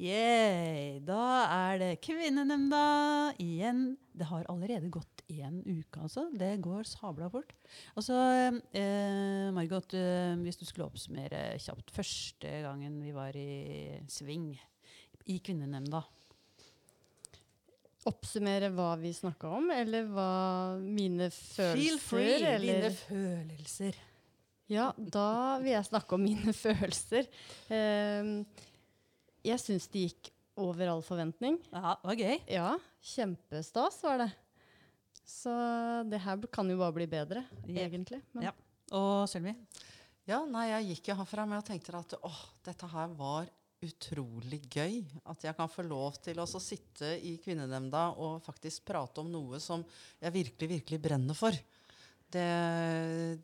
Yeah, da er det Kvinnenemnda igjen. Det har allerede gått én uke, altså. Det går sabla fort. Altså, eh, Margot, eh, hvis du skulle oppsummere kjapt første gangen vi var i sving i Kvinnenemnda. Oppsummere hva vi snakka om, eller hva mine følelser Feel free, eller Mine følelser. Ja, da vil jeg snakke om mine følelser. Ehm, jeg syns det gikk over all forventning. Ja, det var gøy. Ja, kjempestas var det. Så det her kan jo bare bli bedre, yep. egentlig. Men Ja. Og Sølvi? Ja, nei, jeg gikk jo herfra med og tenkte at åh, dette her var utrolig gøy. At jeg kan få lov til å sitte i kvinnenemnda og faktisk prate om noe som jeg virkelig, virkelig brenner for. Det,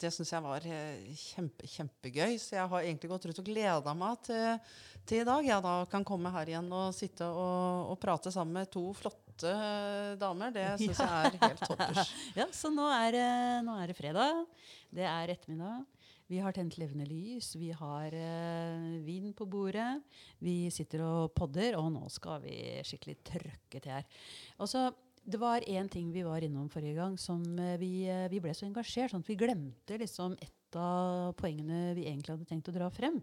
det syns jeg var eh, kjempe, kjempegøy. Så jeg har egentlig gått rundt og gleda meg til, til i dag. Jeg da kan komme her igjen og sitte og, og prate sammen med to flotte eh, damer. Det syns jeg er helt toppers. Ja, så nå er, nå er det fredag. Det er ettermiddag. Vi har tent levende lys. Vi har uh, vin på bordet. Vi sitter og podder, og nå skal vi skikkelig trøkke til her. Og så, det var én ting vi var innom forrige gang som eh, vi, eh, vi ble så engasjert sånn at vi glemte liksom et av poengene vi egentlig hadde tenkt å dra frem.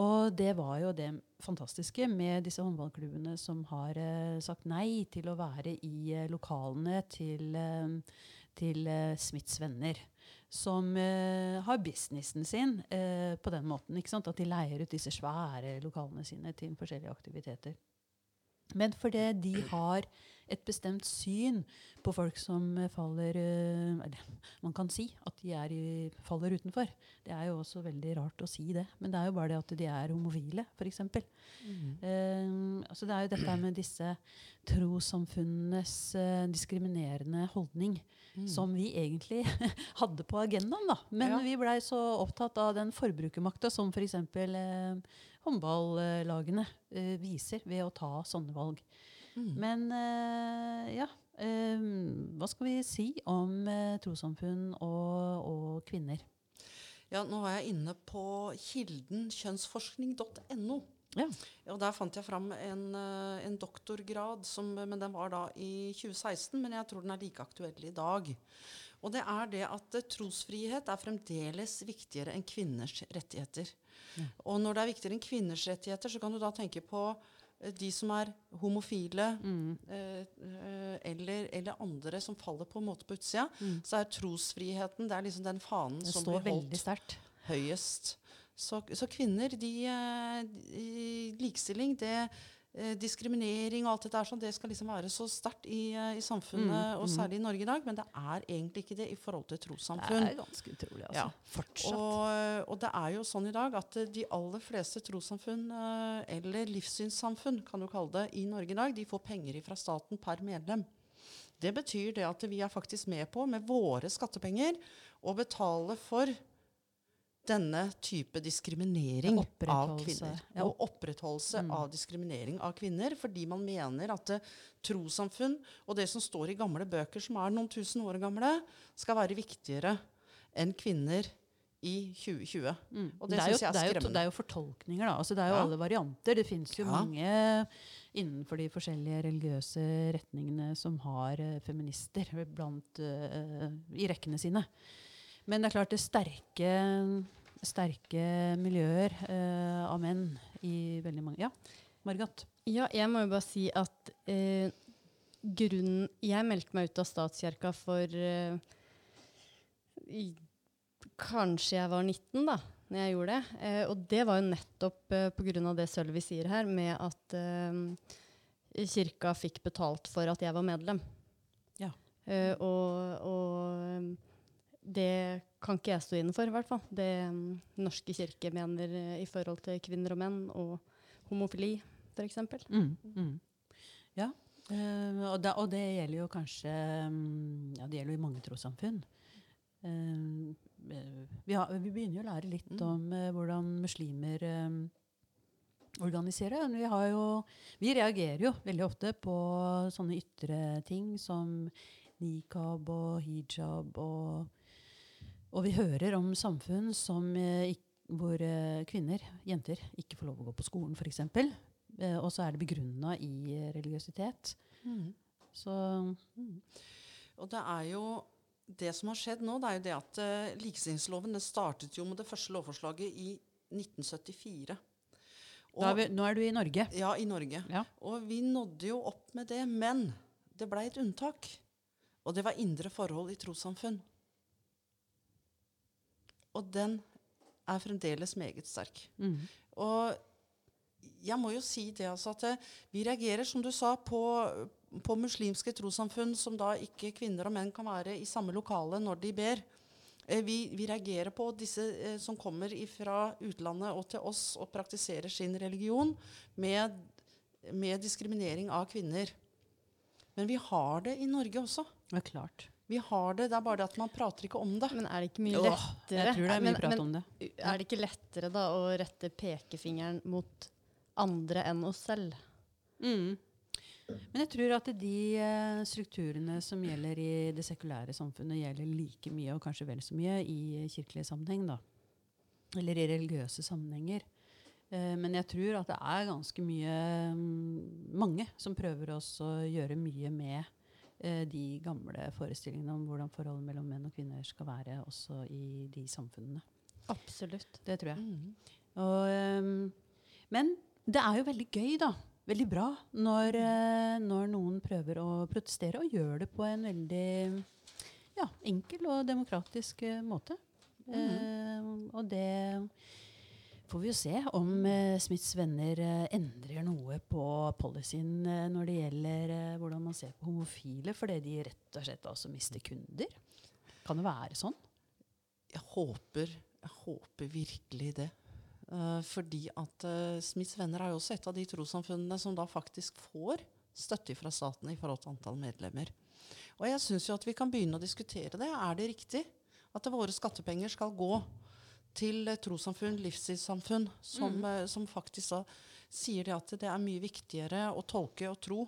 Og det var jo det fantastiske med disse håndballklubbene som har eh, sagt nei til å være i eh, lokalene til, eh, til eh, Smiths venner. Som har businessen sin på den måten. ikke sant? At de leier ut disse svære lokalene sine til forskjellige aktiviteter. Men fordi de har et bestemt syn på folk som eh, faller eh, Eller man kan si at de er faller utenfor. Det er jo også veldig rart å si det. Men det er jo bare det at de er homofile, f.eks. Uh, altså det er jo dette med disse trossamfunnenes uh, diskriminerende holdning som vi egentlig hadde på agendaen. da. Men Ja. vi blei så opptatt av den forbrukermakta som f.eks. For uh, håndballagene uh, viser ved å ta sånne valg. Men eh, ja eh, Hva skal vi si om eh, trossamfunn og, og kvinner? Ja, nå var jeg inne på kilden kjønnsforskning.no. Ja. Og der fant jeg fram en, en doktorgrad, som, men den var da i 2016, men jeg tror den er like aktuell i dag. Og det er det at trosfrihet er fremdeles viktigere enn kvinners rettigheter. Og når det er viktigere enn kvinners rettigheter, så kan du da tenke på de som er homofile, mm. eh, eller, eller andre som faller på en måte på utsida, så er trosfriheten det er liksom den fanen Det som blir holdt høyest. Så, så kvinner, de, eh, de Likestilling, det eh, Diskriminering og alt dette er sånn, det skal liksom være så sterkt i, eh, i samfunnet, og særlig i Norge i dag, men det er egentlig ikke det i forhold til trossamfunn. Det er ganske utrolig, altså. Ja. Fortsatt. Og, og det er jo sånn i dag at eh, de aller fleste trossamfunn, eh, eller livssynssamfunn, kan du kalle det, i Norge i dag, de får penger fra staten per medlem. Det betyr det at vi er faktisk med på, med våre skattepenger, å betale for denne type diskriminering av kvinner. Ja. Og opprettholdelse av diskriminering av kvinner, fordi man mener at uh, trossamfunn og det som står i gamle bøker, som er noen tusen år gamle, skal være viktigere enn kvinner i 2020. Og det, det, syns jeg det, er er jo, det er jo fortolkninger, da. Altså, det er jo Ja. alle varianter. Det fins jo Ja. mange innenfor de forskjellige religiøse retningene som har uh, feminister blant, uh, i rekkene sine. Men det er klart det sterke, sterke miljøer eh, av menn i veldig mange Ja, Margot? Ja, jeg må jo bare si at eh, grunnen Jeg meldte meg ut av statskirka for eh, i, Kanskje jeg var 19 da når jeg gjorde det. Eh, og det var jo nettopp eh, pga. det Sølvi sier her, med at eh, kirka fikk betalt for at jeg var medlem. Ja. Eh, og, og det kan ikke jeg stå inne for, i hvert fall. Det mm, norske kirke mener eh, i forhold til kvinner og menn og homofili, f.eks. Mm, mm. Ja. Uh, og, da, og det gjelder jo kanskje mm, Ja, det gjelder jo i mange trossamfunn. Eh, vi, har, vi begynner jo å lære litt om uh, hvordan muslimer organiserer. Vi, har jo, vi reagerer jo veldig ofte på sånne ytre ting som nikab og hijab. Og, og vi hører om samfunn som, eh, hvor eh, kvinner, jenter, ikke får lov å gå på skolen, f.eks. Eh, og så er det begrunna i religiøsitet. Mm. Så Og det er jo det som har skjedd nå, det er jo det at uh, likestillingsloven det startet jo med det første lovforslaget i 1974. Og, er vi, nå er du i Norge. Ja, i Norge. Ja. Og vi nådde jo opp med det, men det blei et unntak. Og det var indre forhold i trossamfunn. Og den er fremdeles meget sterk. Mm. Og jeg må jo si det altså at eh, vi reagerer, som du sa, på, på muslimske trossamfunn som da ikke kvinner og menn kan være i samme lokale når de ber. Eh, vi, vi reagerer på disse eh, som kommer fra utlandet og til oss og praktiserer sin religion med, med diskriminering av kvinner. Men vi har det i Norge også. Det er klart. Vi har det, det er bare det at man prater ikke om det. Men er det ikke mye lettere jeg tror det er mye men, prat men, om det. Er det ikke lettere da å rette pekefingeren mot andre enn oss selv? Mm. Men jeg tror at de eh, strukturene som gjelder i det sekulære samfunnet, gjelder like mye, og kanskje vel så mye, i kirkelig sammenheng. da. Eller i religiøse sammenhenger. Eh, men jeg tror at det er ganske mye mm, mange som prøver også å gjøre mye med de gamle forestillingene om hvordan forholdet mellom menn og kvinner skal være også i de samfunnene. Absolutt. Det tror jeg. Mm. Og, um, men det er jo veldig gøy, da. Veldig bra når, eh, når noen prøver å protestere, og gjør det på en veldig ja, enkel og demokratisk eh, måte. Uh, og det får vi jo se om eh, Smiths venner eh, endrer noe på policyen eh, når det gjelder hvordan man ser på homofile, fordi de rett og slett altså mister kunder. Kan det være sånn? Jeg håper, jeg håper virkelig det. Fordi at Smiths venner er jo også et av de trossamfunnene som da faktisk får støtte fra staten i forhold til antall medlemmer. Og jeg syns jo at vi kan begynne å diskutere det. Er det riktig at våre skattepenger skal gå til uh, trossamfunn, livssynssamfunn, som, mm. som faktisk da sier det at det er mye viktigere å tolke og tro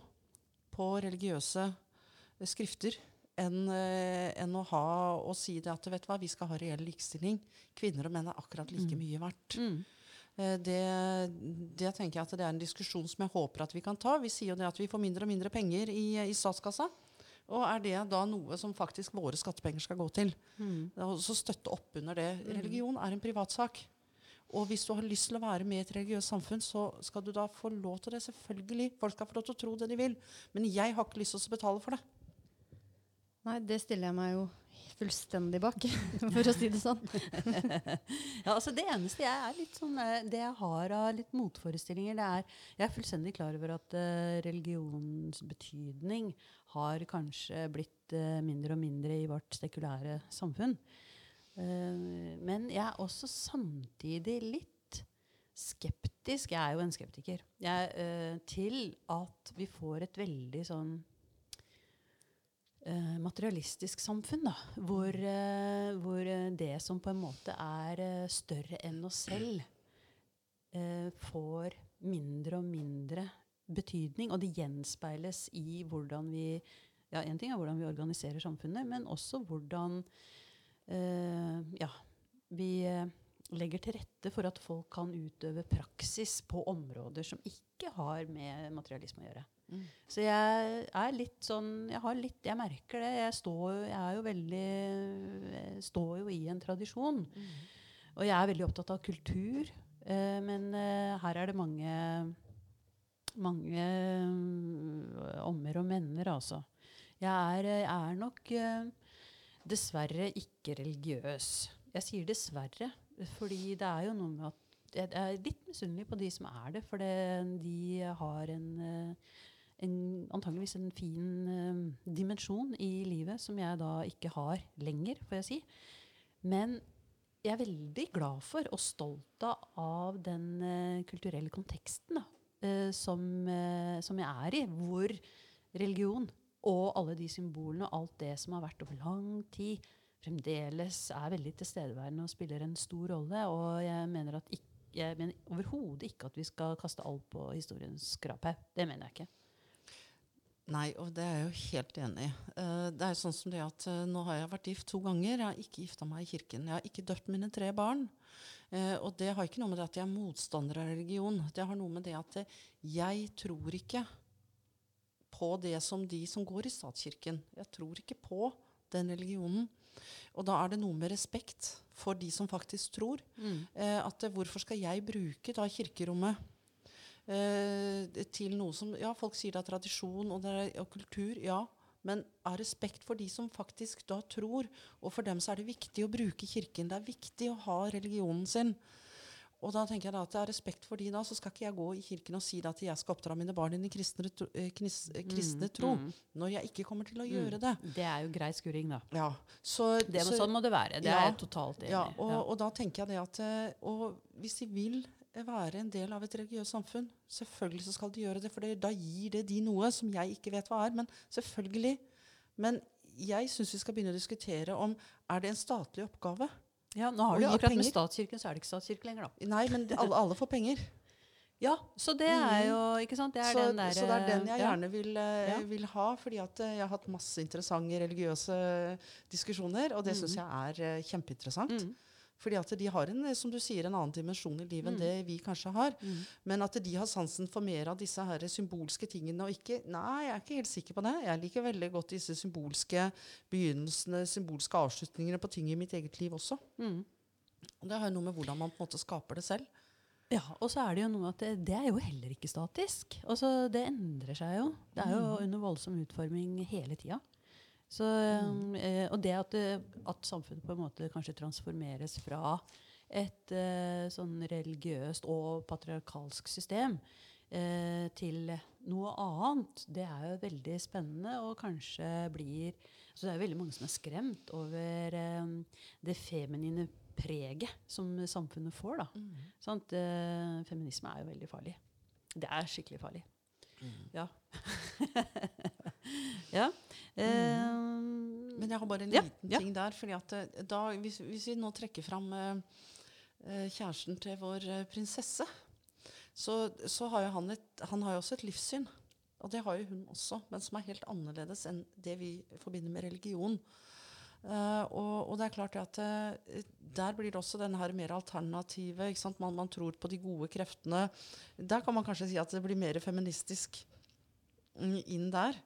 på religiøse eh, skrifter enn en å ha og si det at vet du hva, vi skal ha reell likestilling. Kvinner og menn er akkurat like mye verdt. Mm. Det, det tenker jeg at det er en diskusjon som jeg håper at vi kan ta. Vi sier jo det at vi får mindre og mindre penger i, i statskassa. Og er det da noe som faktisk våre skattepenger skal gå til? Mm. også støtte opp under det. Religion er en privatsak. Og hvis du har lyst til å være med i et religiøst samfunn, så skal du da få lov til det. Selvfølgelig. Folk skal få lov til å tro det de vil. Men jeg har ikke lyst til å betale for det. Nei, det stiller jeg meg jo fullstendig bak, for å si det sånn. Ja, altså Det eneste jeg er litt sånn, eh, det jeg har av litt motforestillinger, det er Jeg er fullstendig klar over at uh, religionens betydning har kanskje blitt eh, mindre og mindre i vårt sekulære samfunn. Eh, men jeg er også samtidig litt skeptisk, jeg er jo en skeptiker, jeg, eh, til at vi får et veldig sånn materialistisk samfunn, da, hvor, hvor det som på en måte er større enn oss selv, får mindre og mindre betydning, og det gjenspeiles i hvordan vi ja, En ting er hvordan vi organiserer samfunnet, men også hvordan eh, ja, vi eh, legger til rette for at folk kan utøve praksis på områder som ikke har med materialisme å gjøre. Mm. Så jeg er litt sånn Jeg har litt, jeg merker det. Jeg, står, jeg er jo veldig jeg står jo i en tradisjon. Og jeg er veldig opptatt av kultur. Eh, men eh, her er det mange mange mm, ommer og menner, altså. Jeg er, jeg er nok eh, dessverre ikke religiøs. Jeg sier dessverre, fordi det er jo noe med at jeg er litt misunnelig på de som er det, for de har en, eh, en antageligvis en fin eh, dimensjon i livet som jeg da ikke har lenger, får jeg si. Men jeg er veldig glad for og stolt av den eh, kulturelle konteksten da, eh, som, eh, som jeg er i, hvor religion og alle de symbolene og alt det som har vært over lang tid, fremdeles er veldig tilstedeværende og spiller en stor rolle. Og jeg mener, jeg mener overhodet ikke at vi skal kaste alt på historiens skraphaug. Det mener jeg ikke. Nei, og det er jeg jo helt enig i. Uh, det er sånn som det at uh, Nå har jeg vært gift to ganger. Jeg har ikke gifta meg i kirken. Jeg har ikke døpt mine tre barn. Eh, og det har ikke noe med det at jeg er motstander av religion. Det har noe med det at eh, jeg tror ikke på det som de som går i statskirken. Jeg tror ikke på den religionen. Og da er det noe med respekt for de som faktisk tror. Eh, at eh, hvorfor skal jeg bruke da kirkerommet eh, til noe som Ja, folk sier det er tradisjon og, det er, og kultur. Ja. Men av respekt for de som faktisk da tror. Og for dem så er det viktig å bruke kirken. Det er viktig å ha religionen sin. Og da tenker jeg da at det er respekt for de da, så skal ikke jeg gå i kirken og si at jeg skal oppdra mine barn inn i kristne, tro- Mm, knis, eh, kristne tro, når jeg ikke kommer til å gjøre det. Det er jo grei skuring, da. Ja, så, Det, så, sånn må det være. Det Ja. er jeg totalt enig i. ja, og, og da tenker jeg det at eh, og hvis de vil være en del av et religiøst samfunn, selvfølgelig så skal de gjøre det, for det, da gir det de noe som jeg ikke vet hva er. Men selvfølgelig. Men jeg syns vi skal begynne å diskutere om er det en statlig oppgave. Ja, nå har du akkurat akkurat med statskirken, så er det ikke statskirke lenger, da. Nei, men de- alle, alle får penger. Ja, så det er jo Ikke sant? Det er så, den der, så det er den jeg ja. gjerne vil, eh, Ja. vil ha. fordi at eh, jeg har hatt masse interessante religiøse diskusjoner, og det syns jeg er eh, kjempeinteressant. Mm. Fordi at de har en, eh, som du sier, en annen dimensjon i livet enn Mm. det vi kanskje har. Mm. Men at de har sansen for mer av disse her symbolske tingene. og ikke, Nei, jeg er ikke helt sikker på det. Jeg liker veldig godt disse symbolske begynnelsene, symbolske avslutningene på ting i mitt eget liv også. Mm. Og det har jo noe med hvordan man på en måte skaper det selv. Ja, og så er det jo noe at det, det er jo heller ikke statisk. Altså, det endrer seg jo. Det er jo under voldsom utforming hele tida. Så, eh, og det at, at samfunnet på en måte kanskje transformeres fra et eh, sånn religiøst og patriarkalsk system eh, til noe annet, det er jo veldig spennende og kanskje blir Så det er veldig mange som er skremt over eh, det feminine preget som samfunnet får. da. Sant? Eh, feminisme er jo veldig farlig. Det er skikkelig farlig. Ja. ja. Mm. Men jeg har bare en liten ja. ting der. fordi at eh, da, hvis, hvis vi nå trekker fram eh, eh, kjæresten til vår eh, prinsesse, så, så har jo han, et, han har jo også et livssyn. Og det har jo hun også, men som er helt annerledes enn det vi forbinder med religion. Uh, og, og det er klart at uh, der blir det også den her mer alternative. ikke sant? Man, man tror på de gode kreftene. Der kan man kanskje si at det blir mer feministisk mm, inn der.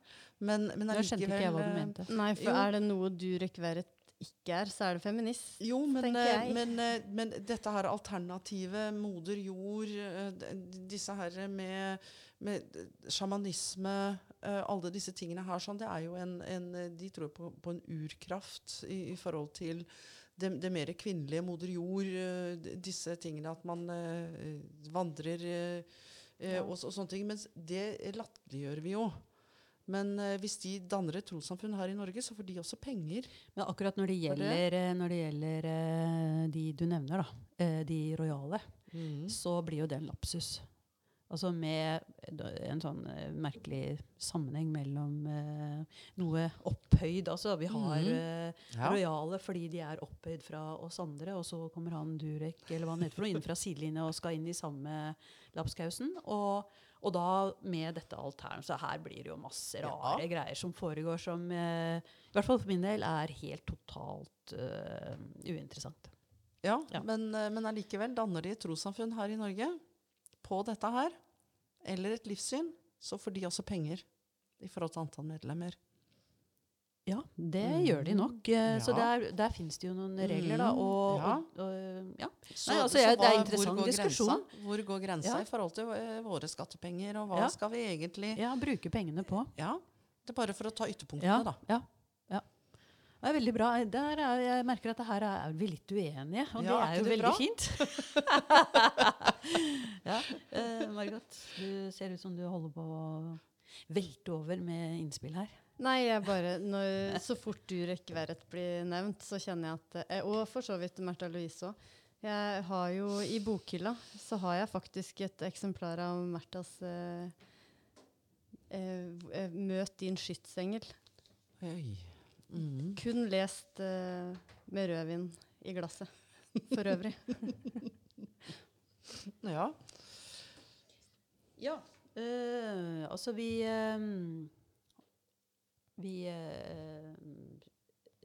Men, men Da skjønte ikke jeg hva du eh, mente. Nei, for Jo. er det noe Durek Verret ikke er, så er det feminist. Jo, men, tenker eh, jeg. men, eh, men dette her alternativet, moder jord, disse her med, med sjamanisme, eh, alle disse tingene her, sånn, det er jo en, en De tror på, på en urkraft i, i forhold til det, det mer kvinnelige moder jord, disse tingene at man vandrer Ja. og, og sånne ting. Mens det latterliggjør vi jo. Men eh, hvis de danner et trossamfunn her i Norge, så får de også penger. Men akkurat når det gjelder, det- eh, når det gjelder eh, de du nevner, da, eh, de rojale, så blir jo det en lapsus. Altså med en sånn merkelig sammenheng mellom eh, noe opphøyd Altså vi har Mhm. eh, Ja. rojale fordi de er opphøyd fra oss andre, og så kommer han Durek eller hva han heter for noe, inn fra sidelinja og skal inn i samme lapskausen. Og, og da med dette alternativet, Så her blir det jo masse rare greier som foregår som eh, i hvert fall for min del er helt totalt uh, uinteressant. Ja, Ja. Men, eh, men allikevel danner de et trossamfunn her i Norge på dette her, eller et livssyn, så får de også penger i forhold til antall medlemmer. Ja, det mm. gjør de nok. Eh, Så Ja. der, der fins det jo noen regler, da. Mhm, Og, ja. og, og, ja. Så, Nei, altså, så, det er en interessant hvor diskusjon. Grensa? Hvor går grensa Ja. i forhold til eh, våre skattepenger, og hva skal vi egentlig ja, bruke pengene på. Ja, det er bare for å ta ytterpunktene, da. ja, ja. Det er veldig bra. Er, jeg merker at her er vi litt uenige, og Ja, det er jo det veldig bra? fint. ja. eh, Margot, du ser ut som du holder på å velte over med innspill her. Nei, jeg bare, når, så fort Durek Verret blir nevnt, så kjenner jeg at eh, Og for så vidt Märtha Louise òg. Jeg har jo I bokhylla så har jeg faktisk et eksemplar av Märthas eh, eh, eh, 'Møt din skytsengel'. Oi. Mhm. Kun lest eh, med rødvin i glasset, for øvrig. Ja. Ja. eh, altså, vi eh, Vi eh,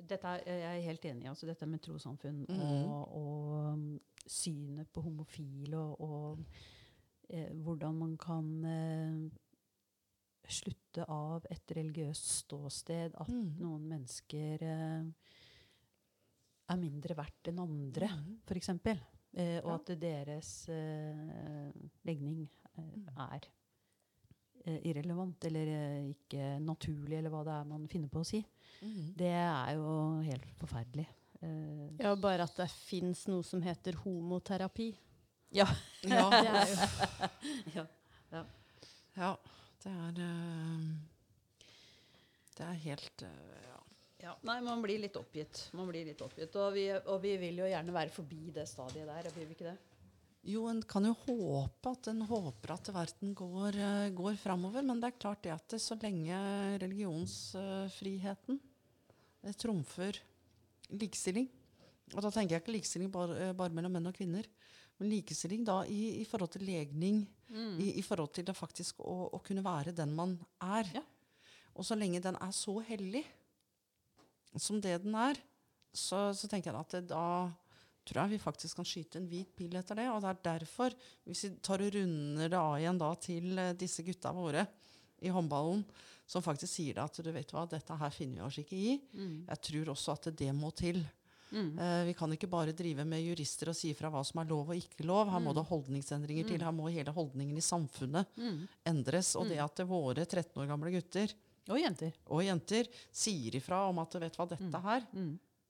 dette er, Jeg er helt enig. altså Dette med trossamfunn mm. og, og synet på homofile og, og eh, hvordan man kan eh, slutte av et religiøst ståsted at Mm. noen mennesker eh, er mindre verdt enn andre, mm. f.eks. Eh, og Ja. at deres eh, legning eh, Mm. er irrelevant eller eh, ikke naturlig, eller hva det er man finner på å si. mm. Det er jo helt forferdelig. Eh, Ja, bare at det fins noe som heter homoterapi. ja. Ja. Det er jo ja. Ja, det er eh, Det er helt eh, ja. Ja, nei, man blir litt oppgitt. Man blir litt oppgitt. Og vi, og vi vil jo gjerne være forbi det stadiet der, vil vi ikke det? Jo, en kan jo håpe at en håper at verden går, uh, går framover, men det er klart det at det, så lenge religionsfriheten uh, trumfer likestilling Og da tenker jeg ikke likestilling bare, eh, bare mellom menn og kvinner, men likestilling da i, i forhold til legning, Mm. i, i forhold til det faktisk å, å kunne være den man er. Ja. Og så lenge den er så hellig som det den er, så, så tenker jeg at det, da tror jeg vi faktisk kan skyte en hvit pil etter det. Og det er derfor, hvis vi tar og runder det av igjen da til eh, disse gutta våre i håndballen, som faktisk sier det at du vet hva, dette her finner vi oss ikke i. Mm. Jeg tror også at det må til. Mm. Uh, vi kan ikke bare drive med jurister og si fra hva som er lov og ikke lov. Her må Mm. det holdningsendringer til. Mm. Her må hele holdningen i samfunnet Mm. endres. Og det Mm. at det våre 13 år gamle gutter Og jenter. og jenter sier ifra om at vet hva, dette her.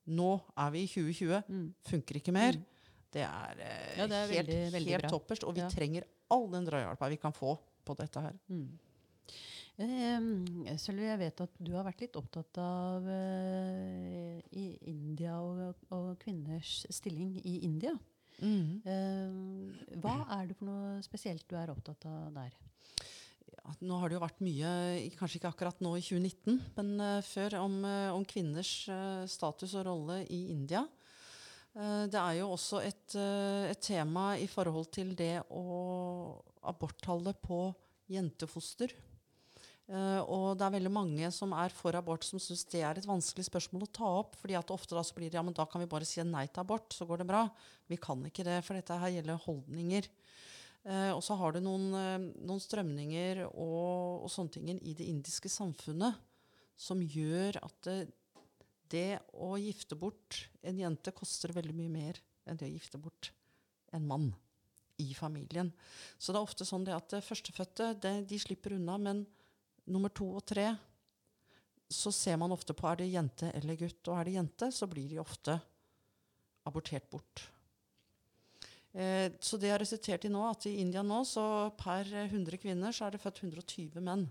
Nå er vi i 2020, Mm. funker ikke mer. Mm. Det er, eh, Ja, det er helt, veldig- veldig helt topperst. Og vi Ja. trenger all den drahjelpa vi kan få på dette her. Mm. Eh, Sølvi, jeg vet at du har vært litt opptatt av eh, i India og, og kvinners stilling i India. Eh, hva er det for noe spesielt du er opptatt av der? Nå har det jo vært mye, kanskje ikke akkurat nå i 2019, men eh, før, om, eh, om kvinners eh, status og rolle i India. Det er jo også et, et tema i forhold til det å aborttallet på jentefoster. Og det er veldig mange som er for abort, som syns det er et vanskelig spørsmål å ta opp. fordi at ofte da så blir det ja, men da kan vi bare si nei til abort, så går det bra. Vi kan ikke det, for dette her gjelder holdninger. Eh, og så har du noen, eh, noen strømninger og, og sånne ting i det indiske samfunnet som gjør at det, det å gifte bort en jente koster veldig mye mer enn det å gifte bort en mann i familien. Så det er ofte sånn at førstefødte det, de slipper unna, men nummer to og tre så ser man ofte på er det jente eller gutt. Og er det jente, så blir de ofte abortert bort. Eh, så det har resultert i nå at i India nå, så per 100 kvinner så er det født 120 menn.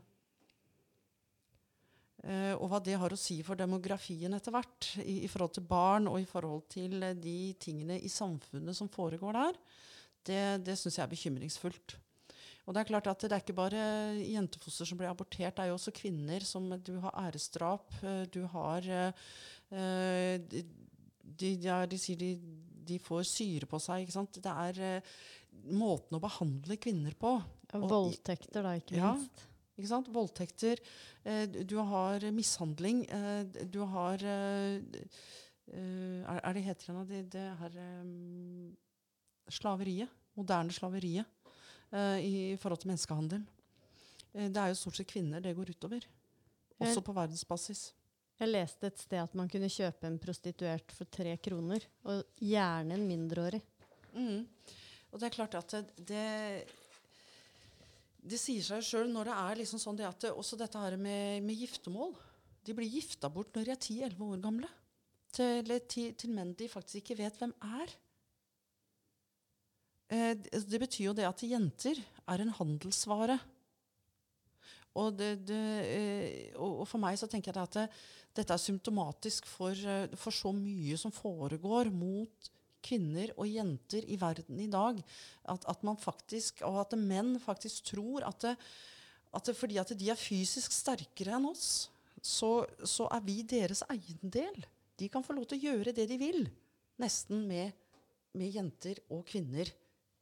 Eh, og hva det har å si for demografien etter hvert, i, i forhold til barn og i forhold til eh, de tingene i samfunnet som foregår der, det, det syns jeg er bekymringsfullt. Og det er klart at det er ikke bare jentefoster som blir abortert, det er jo også kvinner som Du har æresdrap, du har eh, de, de, de sier de, de får syre på seg. ikke sant? Det er eh, måten å behandle kvinner på. Og voldtekter, da, ikke Ja. minst. Ikke sant? Voldtekter. Eh, du- har mishandling. Eh, du har eh, eh, er, er det heter det, det, det her eh, Slaveriet. Moderne slaveriet i forhold til menneskehandel. Eh, det er jo stort sett kvinner det går utover. Også på verdensbasis. Jeg leste et sted at man kunne kjøpe en prostituert for tre kroner. Og gjerne en mindreårig. Mm. Og det er klart at det, det, det sier seg sjøl når det er liksom sånn det at det, også dette her med, med giftermål. De blir gifta bort når de er 10-11 år gamle. Til, til, til menn de faktisk ikke vet hvem er. Eh, det, det betyr jo det at jenter er en handelsvare. Og, det, det, eh, og, for meg så tenker jeg at det, dette er symptomatisk for, eh, for så mye som foregår mot kvinner og jenter i verden i dag. At, at man faktisk, og at menn faktisk tror at, at fordi at de er fysisk sterkere enn oss, så, så er vi deres eiendel. De kan få lov til å gjøre det de vil, nesten med, med jenter og kvinner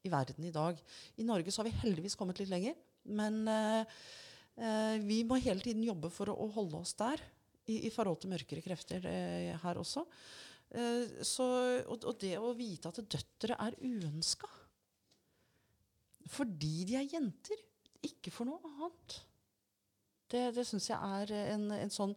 i verden i dag. I Norge så har vi heldigvis kommet litt lenger, men uh, vi må hele tiden jobbe for å holde oss der i, i forhold til mørkere krefter eh, her også. Eh, så, og, og det å vite at døtre er uønska fordi de er jenter, ikke for noe annet. Det, det syns jeg er en, en sånn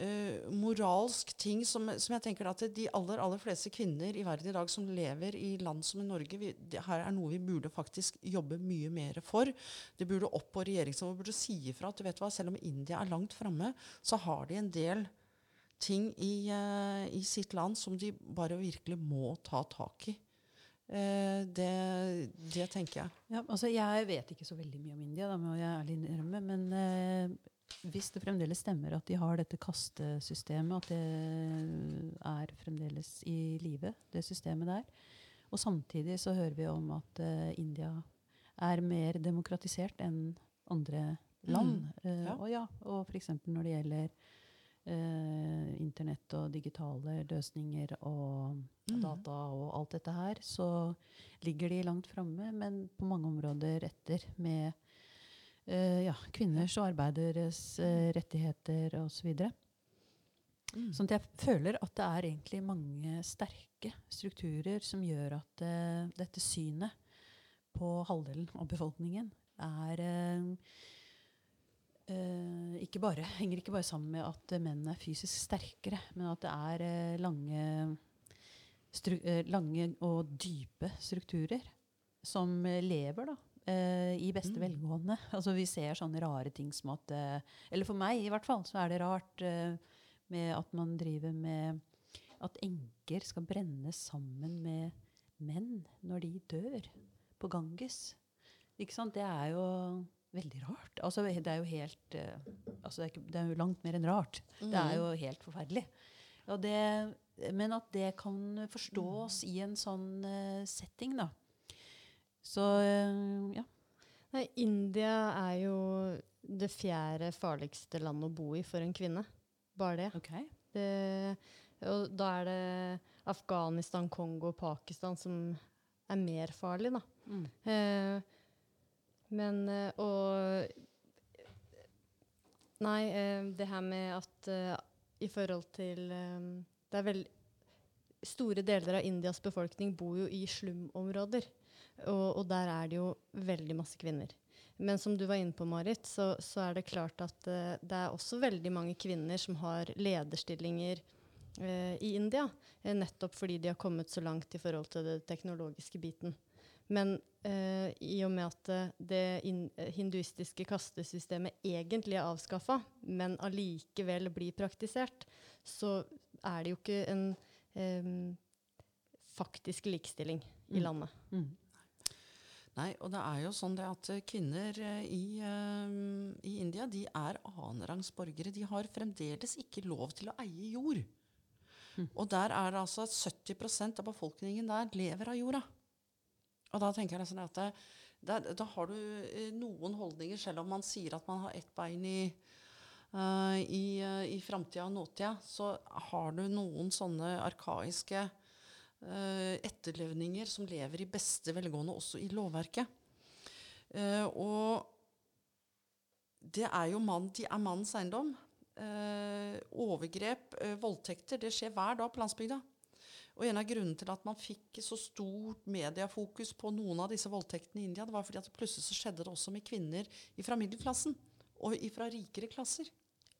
eh, moralsk ting som, som jeg tenker at de aller, aller fleste kvinner i verden i dag som lever i land som i Norge, vi, det her er noe vi burde faktisk jobbe mye mer for. Det burde opp på regjeringsnivå, burde si ifra at du vet hva, selv om India er langt framme, så har de en del ting i, uh, i sitt land som de bare virkelig må ta tak i. Eh, det, det tenker jeg. Ja, altså jeg vet ikke så veldig mye om India, da må jeg ærlig innrømme. Men hvis det fremdeles stemmer at de har dette kastesystemet, at det er fremdeles i live, det systemet der, og samtidig så hører vi om at uh, India er mer demokratisert enn andre land. Mm, Uh, ja. og ja, og f.eks. når det gjelder uh, internett og digitale løsninger og Mm. data og alt dette her, så ligger de langt framme, men på mange områder etter med ja, kvinners og arbeideres eh, rettigheter osv. Mm. Sånn at jeg føler at det er egentlig mange sterke strukturer som gjør at uh, dette synet på halvdelen av befolkningen er uh, uh, ikke bare, henger ikke bare sammen med at eh, menn er fysisk sterkere, men at det er eh, lange, eh, lange og dype strukturer som eh, lever da, eh, i beste Mm. velgående. Altså Vi ser sånne rare ting som at eh, Eller for meg i hvert fall, så er det rart eh, med at man driver med at enker skal brennes sammen med menn når de dør på Ganges. Ikke sant? Det er jo veldig rart. Altså, det er jo helt eh, altså, det, er ikke, det er jo langt mer enn rart. Det er jo helt forferdelig. Og det, men at det kan forstås i en sånn eh, setting, da. Så eh, ja. Nei, India er jo det fjerde farligste landet å bo i for en kvinne. Bare det. Okay. det og da er det Afghanistan, Kongo og Pakistan som er mer farlig, da. Mm. Eh, men eh, Og Nei, eh, det her med at eh, i forhold til eh, Det er vel Store deler av Indias befolkning bor jo i slumområder. Og, og der er det jo veldig masse kvinner. Men som du var inne på, Marit, så, så er det klart at uh, det er også veldig mange kvinner som har lederstillinger uh, i India. Uh, nettopp fordi de har kommet så langt i forhold til den teknologiske biten. Men i og med at det in hinduistiske kastesystemet egentlig er avskaffa, men allikevel blir praktisert, så er det jo ikke en um, faktisk likestilling i Mm. landet. Mm. Nei, og det er jo sånn det at eh, kvinner eh, i, eh, i India de er annenrangs borgere. De har fremdeles ikke lov til å eie jord. Mm. Og der er det altså at 70% av befolkningen der lever av jorda. Og da tenker jeg sånn at det, der, da har du noen holdninger, selv om man sier at man har ett bein i uh, i, uh, i framtida og nåtida, så har du noen sånne arkaiske etterlevninger som lever i beste velgående også i lovverket. Eh, og det er jo mann, de er mannens eiendom. Eh, overgrep, eh, voldtekter, det skjer hver dag på landsbygda. Og en av grunnene til at man fikk så stort mediefokus på noen av disse voldtektene i India, det var fordi at plutselig så skjedde det også med kvinner fra middelklassen og fra rikere klasser.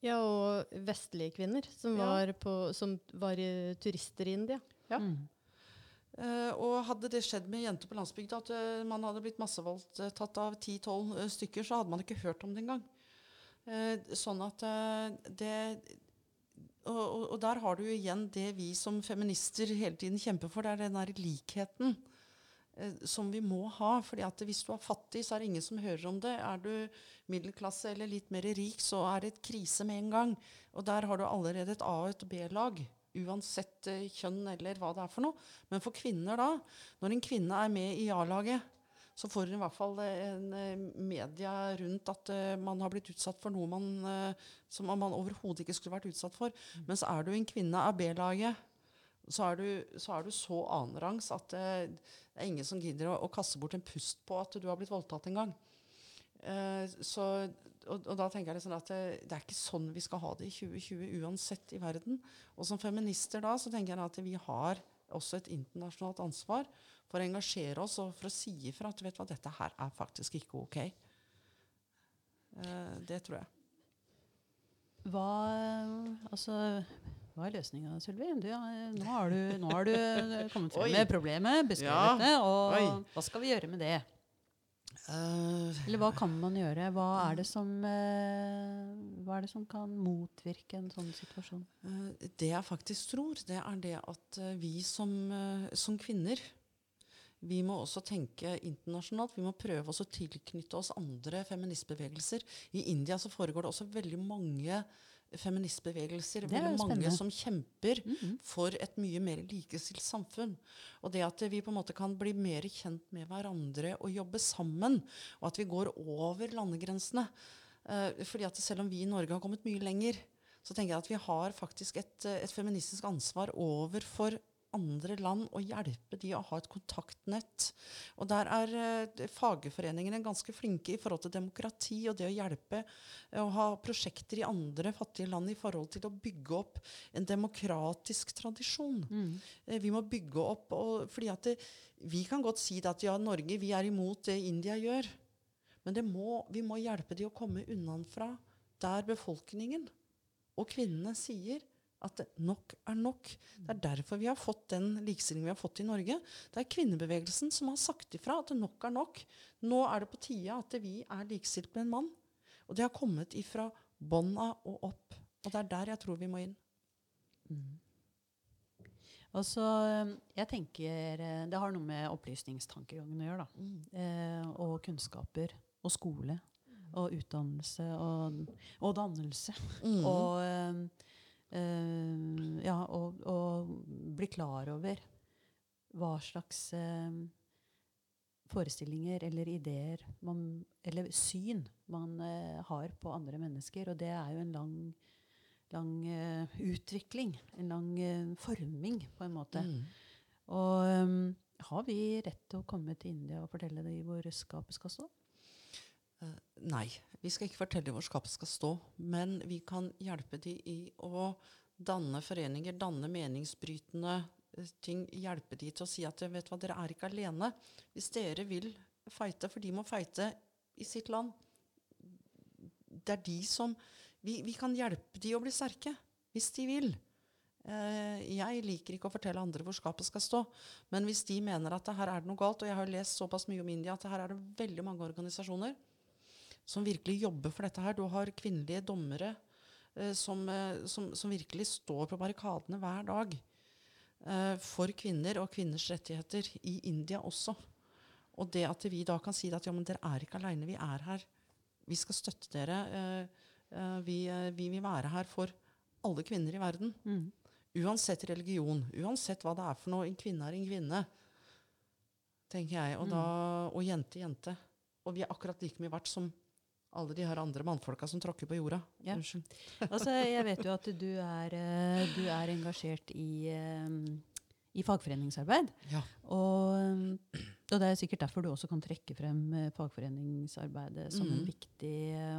Ja, og vestlige kvinner som, Ja. var, på, som var eh, turister i India. Ja. Mm. Eh, og hadde det skjedd med jenter på landsbygda, at uh, man hadde blitt massevoldtatt av 10-12 uh, stykker, så hadde man ikke hørt om det engang. Uh, sånn at eh, det og, og, der har du igjen det vi som feminister hele tiden kjemper for. Det er den der likheten eh, som vi må ha. fordi at hvis du er fattig, så er det ingen som hører om det. Er du middelklasse eller litt mer rik, så er det et krise med en gang. Og der har du allerede et A- og et B-lag. Uansett eh, kjønn eller hva det er for noe. Men for kvinner da, når en kvinne er med i A-laget, så får hun i hvert fall eh, en eh, media rundt at man har blitt utsatt for noe man, som man overhodet ikke skulle vært utsatt for. Men så er du en kvinne av B-laget, så, er du- så er du så annenrangs at det er ingen som gidder å, å kaste bort en pust på at du har blitt voldtatt en gang. Så og, og da tenker jeg liksom at det, det er ikke sånn vi skal ha det i 2020 uansett i verden. Og som feminister da, så tenker jeg at vi har også et internasjonalt ansvar for å engasjere oss og for å si ifra at vet du hva, dette her er faktisk ikke ok. Eh, det tror jeg. Hva, altså, hva er løsninga, Sylvi? Nå, har du, nå har du kommet frem med problemet, beskrevet Ja. det, og Oi. hva skal vi gjøre med det? Eh, Eller hva kan man gjøre? Hva er det som, uh, er det som kan motvirke en sånn situasjon? Uh, Det jeg faktisk tror, det er det at vi som, som kvinner vi må også tenke internasjonalt. Vi må prøve å tilknytte oss andre feministbevegelser. I India så foregår det også veldig mange feministbevegelser. Det er Veldig mange spennende. som kjemper Mhm. for et mye mer likestilt samfunn. Og det at vi på en måte kan bli mer kjent med hverandre og jobbe sammen, og at vi går over landegrensene. Eh, fordi at selv om vi i Norge har kommet mye lenger, så tenker jeg at vi har faktisk et, eh, et feministisk ansvar overfor andre land og hjelpe de å ha et kontaktnett. Og der er eh, fagforeningene ganske flinke i forhold til demokrati og det å hjelpe eh, å ha prosjekter i andre fattige land i forhold til å bygge opp en demokratisk tradisjon. Mm. Eh, Vi må bygge opp og, fordi at det, Vi kan godt si at ja, Norge vi er imot det India gjør. Men det må, vi må hjelpe de å komme unnafra der befolkningen og kvinnene sier at nok er nok. Det er derfor vi har fått den likestillingen vi har fått i Norge. Det er kvinnebevegelsen som har sagt ifra at nok er nok. Nå er det på tide at vi er likestilt med en mann. Og det har kommet ifra bånda og opp. Og det er der jeg tror vi må inn. Og så, jeg tenker eh, Det har noe med opplysningstankegangen å gjøre. da. Eh, og kunnskaper. Og skole. Og utdannelse. Og, og dannelse. Mm. Og, eh, ja, og, og bli klar over hva slags uh, forestillinger eller ideer man, eller syn man uh, har på andre mennesker. Og det er jo en lang, lang utvikling. En lang forming, på en måte. Mm. Og um, har vi rett til å komme til India og fortelle dem hvor skapet skal stå? Nei, vi skal ikke fortelle hvor skapet skal stå, men vi kan hjelpe de i å danne foreninger, danne meningsbrytende eh, ting, hjelpe de til å si at vet hva, dere er ikke alene. Hvis dere vil fighte, for de må fighte i sitt land. Det er de som Vi, vi kan hjelpe de å bli sterke, hvis de vil. Eh, jeg liker ikke å fortelle andre hvor skapet skal stå, men hvis de mener at her er det noe galt, og jeg har lest såpass mye om India at her er det veldig mange organisasjoner som virkelig jobber for dette her. Du har kvinnelige dommere eh, som, eh, som, som virkelig står på barrikadene hver dag eh, for kvinner og kvinners rettigheter i India også. Og det at vi da kan si at ja, men dere er ikke aleine, vi er her. Vi skal støtte dere. eh, vi, vi vil være her for alle kvinner i verden. Mm. Uansett religion, uansett hva det er for noe. En kvinne er en kvinne, tenker jeg. Og, da, og jente, jente. Og vi er akkurat like mye verdt som alle de her andre mannfolka som tråkker på jorda. Ja. Unnskyld. Altså, jeg vet jo at du er, eh, du er engasjert i, eh, i fagforeningsarbeid. Ja. Og, eh, og det er sikkert derfor du også kan trekke frem fagforeningsarbeidet som en Mhm. viktig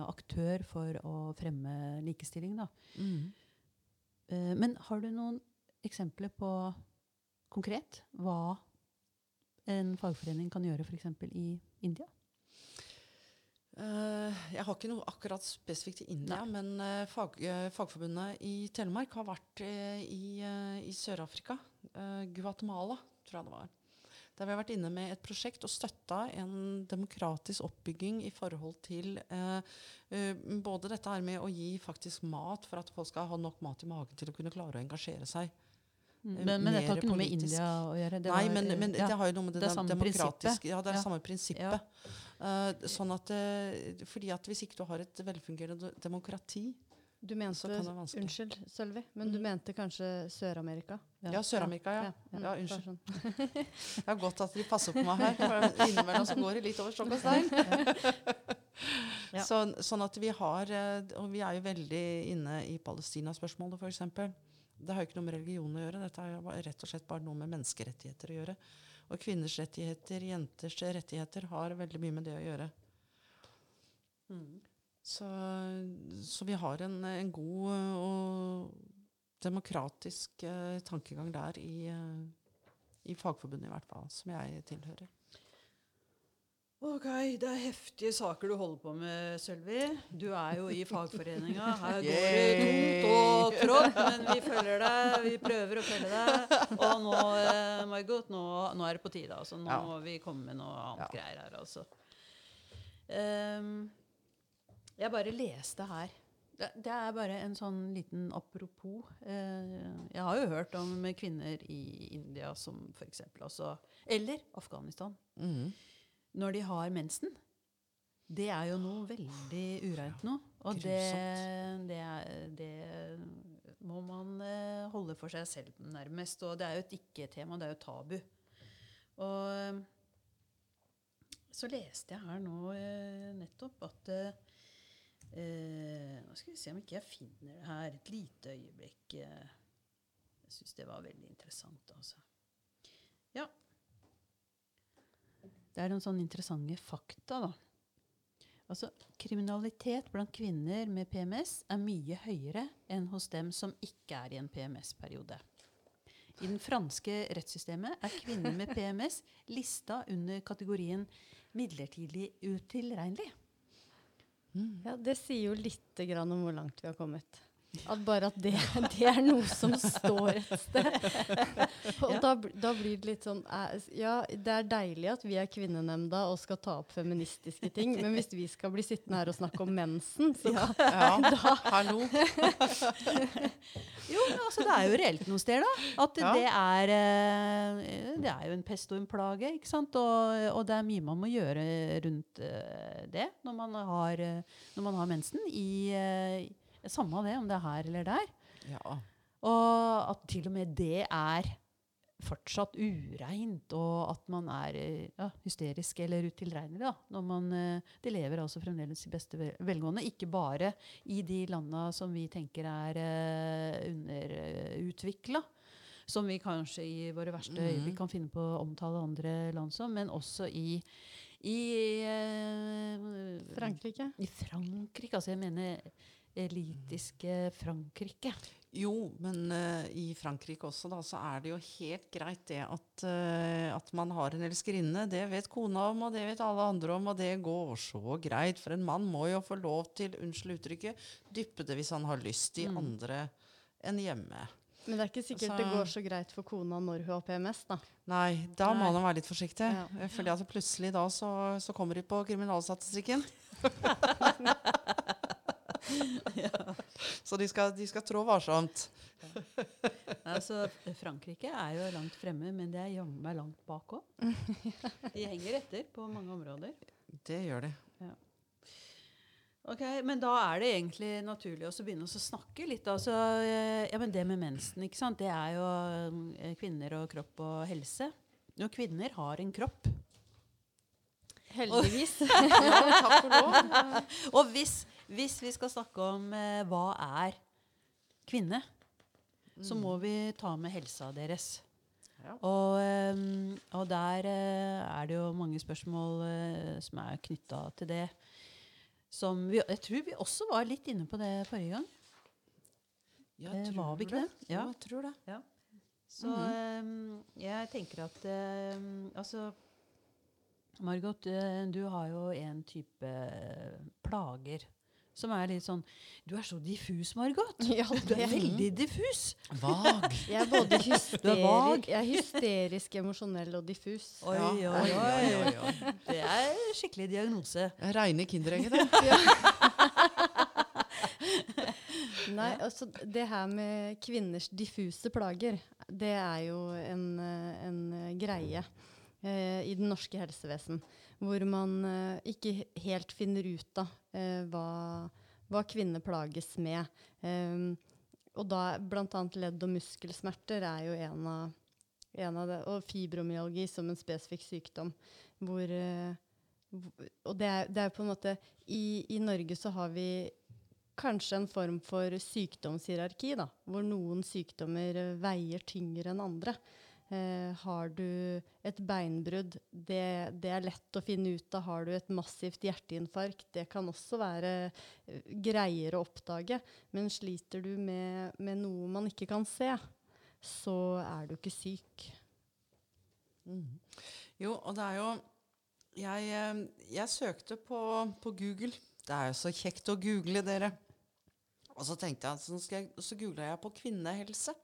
aktør for å fremme likestilling. Da. Mm. Men har du noen eksempler på konkret hva en fagforening kan gjøre f.eks. i India? Eh, jeg har ikke noe akkurat spesifikt i India, men eh, fag, eh, Fagforbundet i Telemark har vært i, i Sør-Afrika. Guatemala, tror jeg det var. Der vi har vært inne med et prosjekt og støtta en demokratisk oppbygging i forhold til eh, både dette her med å gi faktisk mat for at folk skal ha nok mat i magen til å kunne klare å engasjere seg. Men, Eh, men dette har ikke noe med. India å gjøre? Det Nei, var, men, men ja. det har jo noe med det, det det demokratiske Ja, det er Ja. samme prinsippet. Eh, sånn at, eh, fordi at hvis ikke du har et velfungerende demokrati Du mente, Så kan det være vanskelig. Unnskyld, Sølvi, men du Mhm. mente kanskje Sør-Amerika? Ja, Sør-Amerika, ja. Ja, bare unnskyld. sånn. Det er godt at de passer på meg her. for Innimellom så går det litt over stokk og stein. Ja. Så, sånn at vi har eh, Og vi er jo veldig inne i Palestina-spørsmålet, f.eks. Det har jo ikke noe med religion å gjøre. Dette har rett og slett bare noe med menneskerettigheter å gjøre. Og kvinners rettigheter, jenters rettigheter, har veldig mye med det å gjøre. Så, så vi har en, en god og demokratisk eh, tankegang der i, eh, i Fagforbundet, i hvert fall, som jeg tilhører. Ok, det er heftige saker du holder på med, Sølvi. Du er jo i fagforeninga. Her går det tungt og trått, men vi følger deg. Vi prøver å følge deg. Og nå, eh, Margot, nå, nå er det på tide. Altså. Nå Ja. må vi komme med noe annet Ja. greier her, altså. Um, jeg bare leste her. Det, det er bare en sånn liten apropos. Eh, jeg har jo hørt om kvinner i India som eksempel også Eller Afghanistan Mhm. Når de har mensen. Det er jo noe veldig ureint nå. Og det, det, det må man eh, holde for seg selv, nærmest. Og det er jo et ikke-tema, det er jo tabu. Og så leste jeg her nå eh, nettopp at eh, eh, Nå skal vi se om ikke jeg finner det her. Et lite øyeblikk. eh. jeg syns det var veldig interessant, altså. Ja. Det er noen sånne interessante fakta, da. Altså, kriminalitet blant kvinner med PMS er mye høyere enn hos dem som ikke er i en PMS-periode. I den franske rettssystemet er kvinner med PMS lista under kategorien midlertidig utilregnelig. Ja, det sier jo lite grann om hvor langt vi har kommet. At bare at det, det er noe som står et sted. Og da, da blir det litt sånn eh, Ja, det er deilig at vi er kvinnenemnda og skal ta opp feministiske ting, men hvis vi skal bli sittende her og snakke om mensen, så Ja. Ja, hallo. Jo, men altså, det er jo reelt noe sted, da. At Ja. det, er, eh, det er jo en pest og en plage. ikke sant? Og, og det er mye man må gjøre rundt eh, det når man har, når man har mensen. I, samme av det, om det er her eller der. Ja. Og at til og med det er fortsatt ureint, og at man er eh, ja, hysterisk eller utilregnelig. da, når man, eh, De lever altså fremdeles i beste velgående, ikke bare i de landa som vi tenker er uh, underutvikla. Som vi kanskje i våre verste Mhm. øyeblikk kan finne på å omtale andre land som, men også i, i uh, Frankrike. I Frankrike. Altså jeg mener elitiske Frankrike. Jo, men uh, i Frankrike også, da, så er det jo helt greit det at, uh, at man har en elskerinne. Det vet kona om, og det vet alle andre om, og det går så greit. For en mann må jo få lov til, unnskyld uttrykket, dyppe det hvis han har lyst i Mm. andre enn hjemme. Men det er ikke sikkert Altså- det går så greit for kona når hun har PMS, da. Nei, da må Nei. han være litt forsiktig. Ja. eh, Fordi at plutselig da så, så kommer de på kriminalstatistikken. Så de skal, de skal trå varsomt. Altså, Frankrike er jo langt fremme, men det er jammen meg langt bak òg. De henger etter på mange områder. Det gjør de. Ok, Men da er det egentlig naturlig også å begynne å snakke litt. Altså, eh, ja, men Det med mensen, ikke sant? det er jo eh, kvinner og kropp og helse. Jo, kvinner har en kropp. Heldigvis. Ja, takk for lov. Og hvis, hvis vi skal snakke om eh, hva er kvinne, så må vi ta med helsa deres. Ja. Og, eh, og der eh, er det jo mange spørsmål eh, som er knytta til det. Som vi, jeg tror vi også var litt inne på det forrige gang. Jeg Eh, tror var vi ikke det? Ja, Ja. jeg tror det. Så eh, jeg tenker at eh, Altså, Margot, du har jo en type plager som er litt sånn Du er så diffus, Margot. Ja, Du er veldig diffus. Vag. Jeg er både vag. jeg er hysterisk, emosjonell og diffus. Oi, Ja. oi, oi. oi, oi. Det er skikkelig diagnose. Reine kinderegget, det. Nei, altså det her med kvinners diffuse plager, det er jo en, eh, en greie eh, i det norske helsevesen. Hvor man eh, ikke helt finner ut av eh, hva, hva kvinner plages med. Um, og da bl.a. ledd- og muskelsmerter er jo en av, en av det. Og fibromyalgi som en spesifikk sykdom. Hvor, eh, og det er, det er på en måte i, I Norge så har vi kanskje en form for sykdomshierarki, da, hvor noen sykdommer veier tyngre enn andre. Eh, har du et beinbrudd, det, det er lett å finne ut av. Har du et massivt hjerteinfarkt, det kan også være eh, greiere å oppdage. Men sliter du med, med noe man ikke kan se, så er du ikke syk. Mm. Jo, og det er jo Jeg, eh, jeg søkte på, på Google. Det er jo så kjekt å google, dere. Og så tenkte jeg, så, jeg, så googla jeg på kvinnehelse.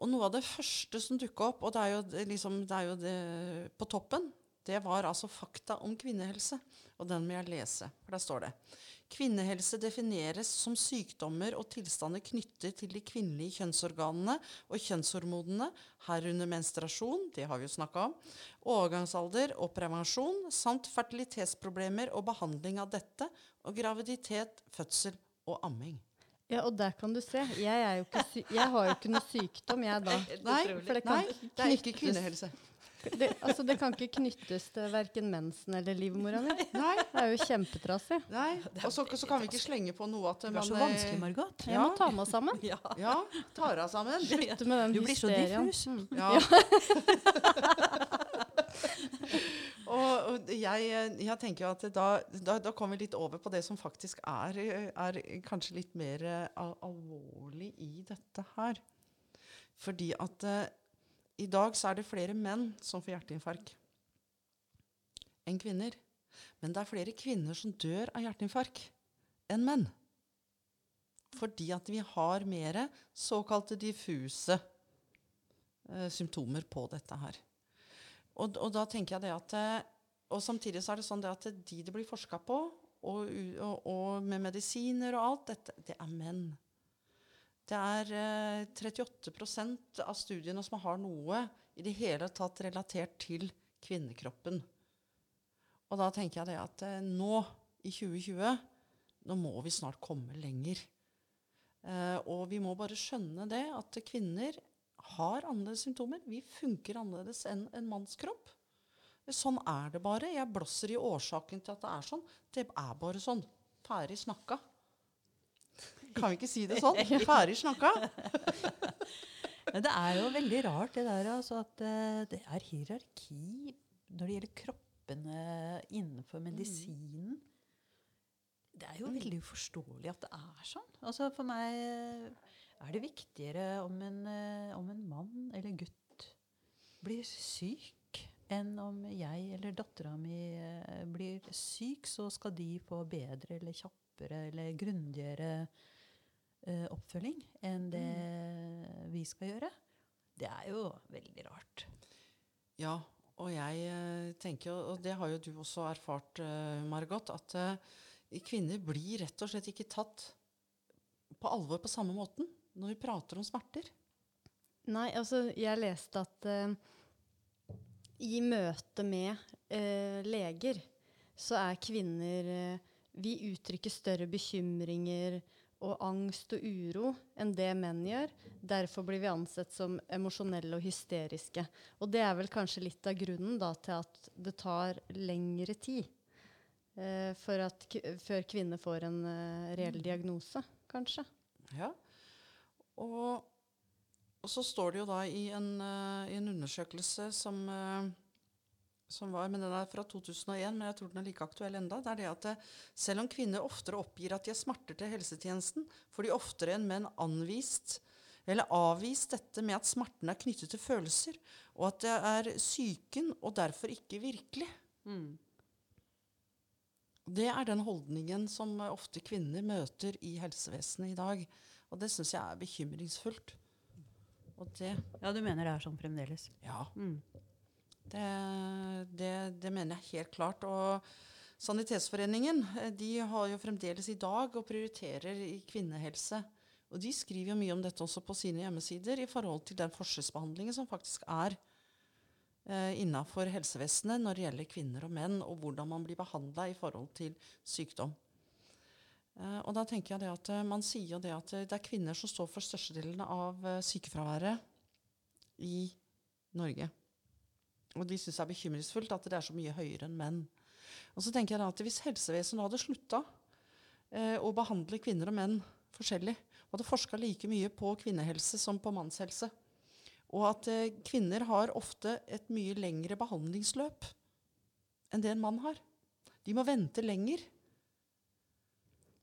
Og noe av det første som dukka opp, og det er jo, liksom, det er jo det på toppen, det var altså fakta om kvinnehelse. Og den må jeg lese, for der står det. Kvinnehelse defineres som sykdommer og tilstander knyttet til de kvinnelige kjønnsorganene og kjønnshormonene, herunder menstruasjon, det har vi jo snakka om, overgangsalder og prevensjon, samt fertilitetsproblemer og behandling av dette, og graviditet, fødsel og amming. Ja, og der kan du se. Jeg, er jo ikke sy jeg har jo ikke noe sykdom, jeg da. Nei, For det kan nei, det er ikke kvinnehelse. Det, altså, det kan ikke knyttes til verken mensen eller livmora mi. Nei, Det er jo kjempetrassig. nei. Og så, så kan vi ikke slenge på noe at Det Du er så eh, vanskelig, Margot. Jeg må ta meg sammen. Ja. Ja, tar av sammen. Slutte med den hysterien. Du blir så diffus. Mm. Ja. og, og jeg, jeg tenker jo at da, da, da kommer vi litt over på det som faktisk er, er kanskje litt mer eh, al alvorlig i dette her. Fordi at eh, i dag så er det flere menn som får hjerteinfarkt enn kvinner. Men det er flere kvinner som dør av hjerteinfarkt enn menn. Fordi at vi har mer såkalte diffuse eh, symptomer på dette her. Og, og da tenker jeg det at eh, Og samtidig så er det sånn det at de det blir forska på, og, og, og med medisiner og alt, dette, det er menn. Det er eh, 38% av studiene som har noe i det hele tatt relatert til kvinnekroppen. Og da tenker jeg det at eh, nå, i 2020, nå må vi snart komme lenger. Eh, og vi må bare skjønne det at kvinner har annerledes symptomer. Vi funker annerledes enn en mannskropp. Sånn er det bare. Jeg blåser i årsaken til at det er sånn. Det er bare sånn. Ferdig snakka. Kan vi ikke si det sånn? Ferdig snakka. Men det er jo veldig rart det der altså, at eh, det er hierarki når det gjelder kroppene innenfor medisinen. Det er jo veldig uforståelig at det er sånn. Altså For meg eh, er det viktigere om en, eh, om en mann eller gutt blir syk, enn om jeg eller dattera mi eh, blir syk, så skal de få bedre eller kjappere eller grundigere eh, oppfølging enn det vi skal gjøre. Det er jo veldig rart. Ja, og jeg tenker, og det har jo du også erfart, Margot, at kvinner blir rett og slett ikke tatt på alvor på samme måten når vi prater om smerter. Nei, altså, jeg leste at uh, i møte med uh, leger så er kvinner uh, Vi uttrykker større bekymringer og angst og uro enn det menn gjør. Derfor blir vi ansett som emosjonelle og hysteriske. Og det er vel kanskje litt av grunnen da, til at det tar lengre tid eh, for at, før kvinner får en eh, reell diagnose, kanskje. Ja. Og, og så står det jo da i en, eh, i en undersøkelse som, eh, som var, men den er fra 2001, men jeg tror den er like aktuell enda, det er det at det, selv om kvinner oftere oppgir at de har smerter til helsetjenesten, får de oftere enn menn anvist eller avvist dette med at smerten er knyttet til følelser, og at det er psyken og derfor ikke virkelig. Det er den holdningen som eh, ofte kvinner møter i helsevesenet i dag. Og det syns jeg er bekymringsfullt. Og det Ja, du mener det er sånn fremdeles? Ja. Mm. Det, det, det mener jeg helt klart. Og Sanitetsforeningen eh, de har jo fremdeles i dag og prioriterer i kvinnehelse. Og de skriver jo mye om dette også på sine hjemmesider i forhold til den forskjellsbehandlingen som faktisk er eh, innafor helsevesenet når det gjelder kvinner og menn, og hvordan man blir behandla i forhold til sykdom. Eh, og da tenker jeg at eh, Man sier jo det at eh, det er kvinner som står for størstedelen av sykefraværet i Norge. Og de syns det er bekymringsfullt at det er så mye høyere enn menn. Og så tenker jeg at Hvis helsevesenet hadde slutta å behandle kvinner og menn forskjellig, og hadde forska like mye på kvinnehelse som på mannshelse, Og at kvinner har ofte et mye lengre behandlingsløp enn det en mann har. De må vente lenger.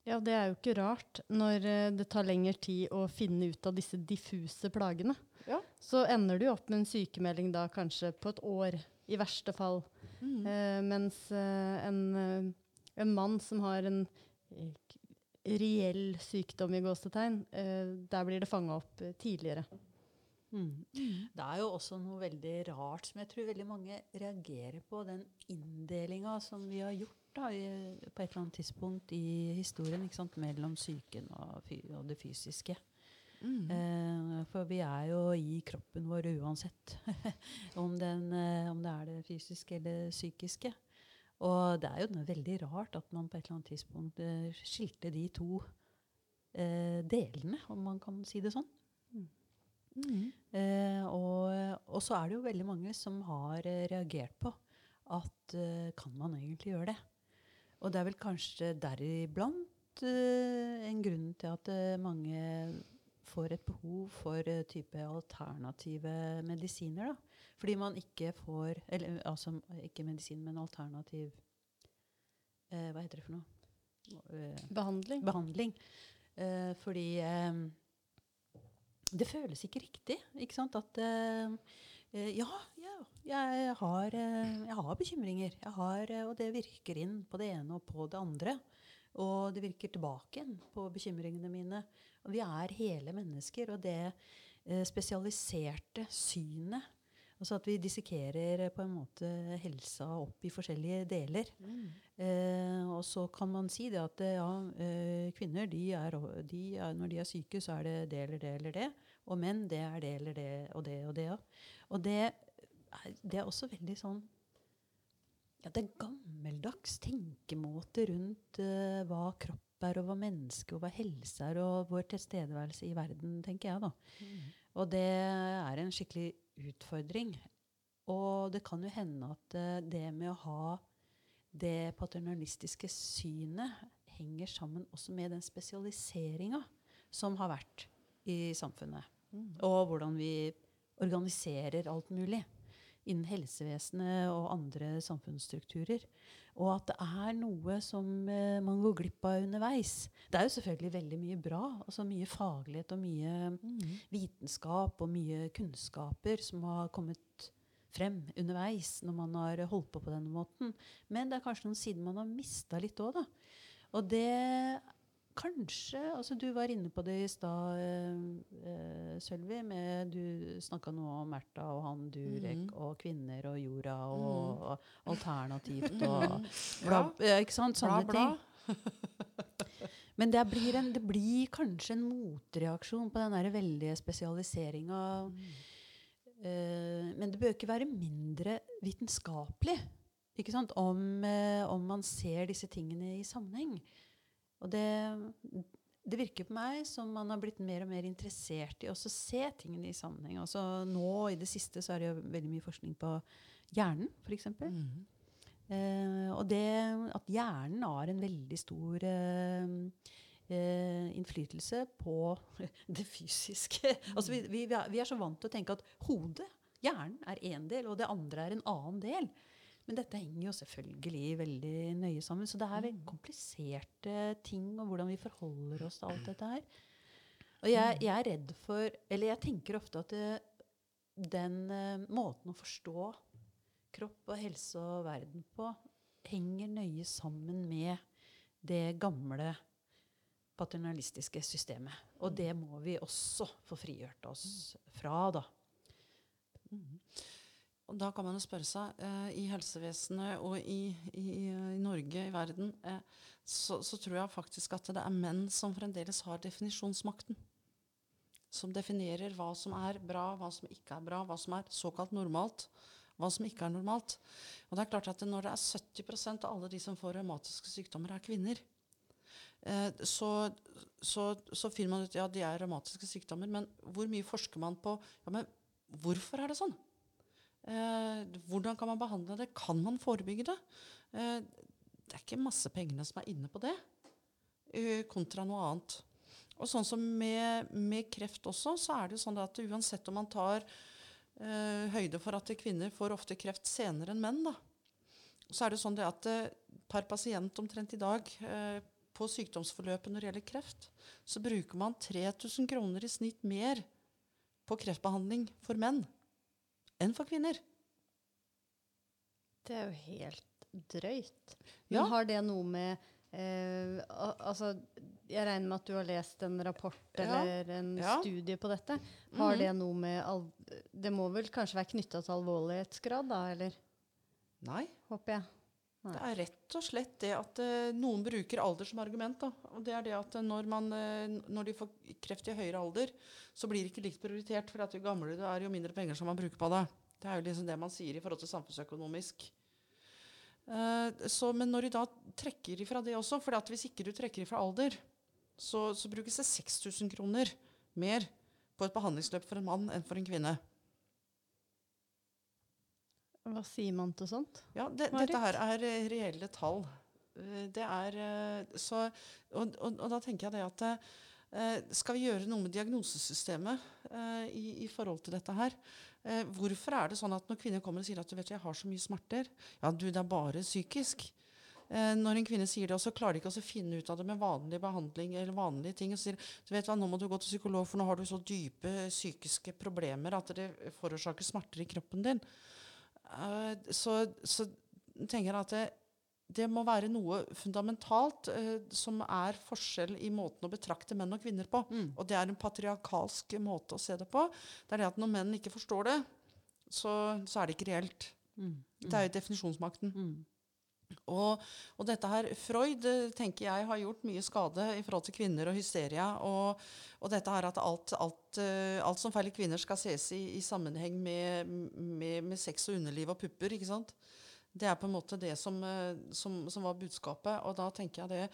Ja, det er jo ikke rart når eh, det tar lengre tid å finne ut av disse diffuse plagene. Ja. Så ender du opp med en sykemelding da kanskje på et år, i verste fall. Mm. Eh, mens eh, en, eh, en mann som har en reell sykdom i gåsetegn, eh, der blir det fanga opp tidligere. Mm. Det er jo også noe veldig rart som jeg tror veldig mange reagerer på. Den inndelinga som vi har gjort da, i, på et eller annet tidspunkt i historien mellom psyken og, og det fysiske. Mm. Eh, for vi er jo i kroppen vår uansett. om, den, eh, om det er det fysiske eller psykiske. Og det er jo veldig rart at man på et eller annet tidspunkt eh, skilte de to eh, delene, om man kan si det sånn. Mm. Eh, og, og så er det jo veldig mange som har eh, reagert på at kan man egentlig gjøre det? Og det er vel kanskje deriblant uh, en grunn til at uh, mange får et behov for uh, type alternative medisiner. Da. Fordi man ikke får Eller altså ikke medisin, men alternativ Hva heter det for noe? Eh, Behandling. behandling. Eh, fordi det føles ikke riktig. Ikke sant? At ja, ja jeg, har, eh, jeg har bekymringer. Jeg har, eh, og det virker inn på det ene og på det andre. Og det virker tilbake igjen på bekymringene mine. Og vi er hele mennesker. Og det eh, spesialiserte synet Altså at vi dissekerer eh, på en måte helsa opp i forskjellige deler. Mm. Eh, og så kan man si det at eh, ja, eh, kvinner de er, de er, når de er syke, så er det det eller det eller det. Og menn det er det eller det og det og det. òg. Og det er, det er også veldig sånn ja, Det er gammeldags tenkemåte rundt uh, hva kropp er, og hva menneske og hva helse er, og vår tilstedeværelse i verden, tenker jeg. da. Og det er en skikkelig utfordring. Og det kan jo hende at uh, det med å ha det paternalistiske synet henger sammen også med den spesialiseringa som har vært i samfunnet. Og hvordan vi organiserer alt mulig innen helsevesenet og andre samfunnsstrukturer. Og at det er noe som eh, man går glipp av underveis. Det er jo selvfølgelig veldig mye bra. altså Mye faglighet og mye Mm. vitenskap og mye kunnskaper som har kommet frem underveis når man har holdt på på denne måten. Men det er kanskje noen sider man har mista litt òg, da. Og det kanskje altså Du var inne på det i stad, eh, eh, Sølvi. med- Du snakka noe om Märtha og han Durek mm. og kvinner og jorda og, Mhm. og alternativt og bla, Ja. Ikke sant? Bla, Sånne bla. ting. Men det blir, en, det blir kanskje en motreaksjon på den der veldige spesialiseringa. Eh, men det bør ikke være mindre vitenskapelig? Om, eh, om man ser disse tingene i sammenheng. Og det, det virker på meg som man har blitt mer og mer interessert i å se tingene i sammenheng. Altså nå i det siste så er det jo veldig mye forskning på hjernen, f.eks. Mm. Eh, og det at hjernen har en veldig stor eh, eh, innflytelse på det fysiske. Altså vi, vi, vi er- vi er så vant til å tenke at hodet, hjernen, er én del, og det andre er en annen del. Men dette henger jo selvfølgelig veldig nøye sammen. Så det er veldig kompliserte ting, og hvordan vi forholder oss til alt dette her. Og jeg, jeg er redd for Eller jeg tenker ofte at det, den uh, måten å forstå kropp og helse og verden på henger nøye sammen med det gamle paternalistiske systemet. Og det må vi også få frigjort oss fra, da. Da kan man jo spørre seg, eh, i helsevesenet og i, i, i Norge, i verden, eh, så, så tror jeg faktisk at det er menn som fremdeles har definisjonsmakten. Som definerer hva som er bra, hva som ikke er bra, hva som er såkalt normalt, hva som ikke er normalt. Og det er klart at Når det er 70% av alle de som får revmatiske sykdommer, er kvinner, eh, så, så, så finner man ut ja, de er revmatiske sykdommer, men hvor mye forsker man på ja, men hvorfor er det sånn? Eh, hvordan kan man behandle det? Kan man forebygge det? Eh, det er ikke masse pengene som er inne på det, eh, kontra noe annet. Og sånn som med, med kreft også, så er det jo sånn at uansett om man tar høyde for at kvinner får ofte kreft senere enn menn. da. Så er det sånn det at per pasient omtrent i dag på sykdomsforløpet når det gjelder kreft, så bruker man 3000 kroner i snitt mer på kreftbehandling for menn enn for kvinner. Det er jo helt drøyt. Men Ja. har det noe med eh, altså, Jeg regner med at du har lest en rapport Ja. eller en Ja. studie på dette. Har mm. det noe med al Det må vel kanskje være knytta til alvorlighetsgrad, da, eller? Nei. Håper jeg. Det er rett og slett det at eh, noen bruker alder som argument. Da. Og det er det at eh, når, man, eh, når de får kreft i høyere alder, så blir det ikke likt prioritert. For jo gamlere du er, jo mindre penger som man bruker på det. Det er jo liksom det man sier i forhold til samfunnsøkonomisk. Så, men når de da trekker ifra det også, for hvis ikke du trekker ifra alder, så, så brukes det 6000 kroner mer på et behandlingsløp for en mann enn for en kvinne. Hva sier man til sånt? Ja, det, dette her er eh, reelle tall. Eh, Det er eh, så Og, og, og da tenker jeg det at eh, Skal vi gjøre noe med diagnosesystemet eh, i, i forhold til dette her? Eh, hvorfor er det sånn at når kvinner kommer og sier at du vet, jeg har så mye smerter Ja, du, det er bare psykisk. Eh, når en kvinne sier det, og så klarer de ikke å finne ut av det med vanlig behandling eller vanlige ting. Og sier du vet hva, nå må du gå til psykolog, for nå har du så dype psykiske problemer at det forårsaker smerter i kroppen din. Eh, så, så tenker jeg at det, det må være noe fundamentalt eh, som er forskjell i måten å betrakte menn og kvinner på. Mm. Og det er en patriarkalsk måte å se det på. Det er det at når menn ikke forstår det, så, så er det ikke reelt. Mm. Det er jo definisjonsmakten. Og, og dette her, Freud eh, tenker jeg har gjort mye skade i forhold til kvinner og hysteria. Og, og dette her at alt, alt, eh, alt som feiler kvinner skal ses i, i sammenheng med, med, med sex og underliv og pupper. ikke sant? Det er på en måte det som, eh, som, som var budskapet. Og da tenker jeg det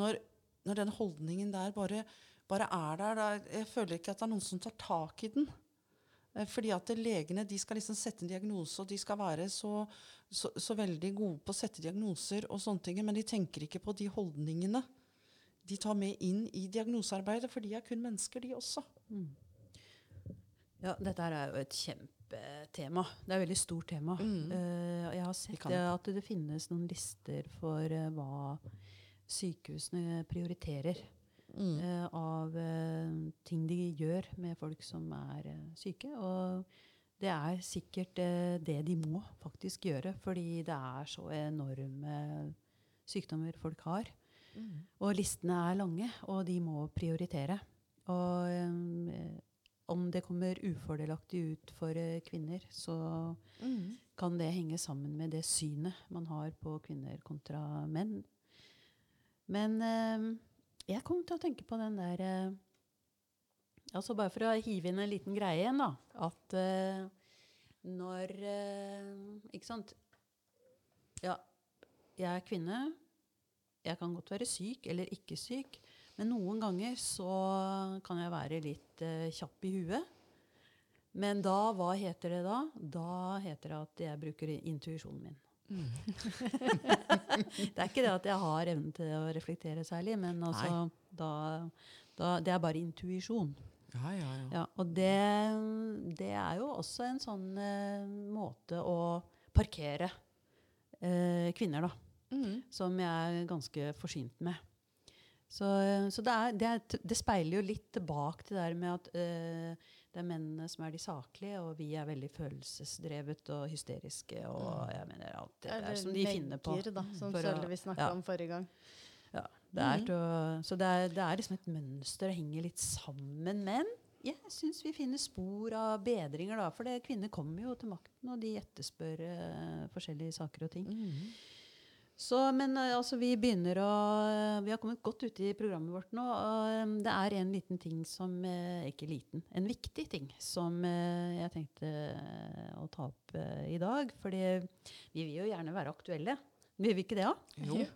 Når, når den holdningen der bare, bare er der, da, jeg føler ikke at det er noen som tar tak i den. Eh, Fordi at legene de skal liksom sette en diagnose, og de skal være så, så, så veldig gode på å sette diagnoser, og sånne ting, men de tenker ikke på de holdningene de tar med inn i diagnosearbeidet, for de er kun mennesker, de også. Ja, dette er jo et kjempetema. Det er et veldig stort tema. Mm. Eh, jeg har sett at det finnes noen lister for eh, hva sykehusene prioriterer Mm. uh, av uh, ting de gjør med folk som er uh, syke. Og det er sikkert det de må faktisk gjøre, fordi det er så enorme sykdommer folk har. Mm. Og listene er lange, og de må prioritere. Og um, om det kommer ufordelaktig ut for kvinner, så Mm. kan det henge sammen med det synet man har på kvinner kontra menn. Men jeg kom til å tenke på den der eh, Altså bare for å hive inn en liten greie igjen, da. At eh, når eh, Ikke sant? Ja, jeg er kvinne. Jeg kan godt være syk eller ikke syk. Men noen ganger så kan jeg være litt kjapp i huet. Men da, hva heter det da? Da heter det at jeg bruker intuisjonen min. det er ikke det at jeg har evnen til å reflektere særlig, men altså, da, da, det er bare intuisjon. Ja, ja, ja. Ja, og det, det er jo også en sånn eh, måte å parkere eh, kvinner, da Mm. som jeg er ganske forsynt med. Så, så det, er, det, er, det speiler jo litt tilbake til det der med at eh, det er mennene som er de saklige, og vi er veldig følelsesdrevet og hysteriske. Og jeg mener alt det der som de finner på. da, som for Sølvi vi snakka ja. om forrige gang. Ja, det er til å, så det er, det er liksom et mønster, det henger litt sammen. Men jeg syns vi finner spor av bedringer, da. For det, kvinner kommer jo til makten, og de etterspør uh, forskjellige saker og ting. Mm. Så, men eh, altså, vi begynner å Vi har kommet godt ut i programmet vårt nå. Og eh, det er en liten ting som eh, Ikke liten, en viktig ting som eh, jeg tenkte eh, å ta opp eh, i dag. Fordi vi vil jo gjerne være aktuelle. Vil vi ikke det, da? Jo.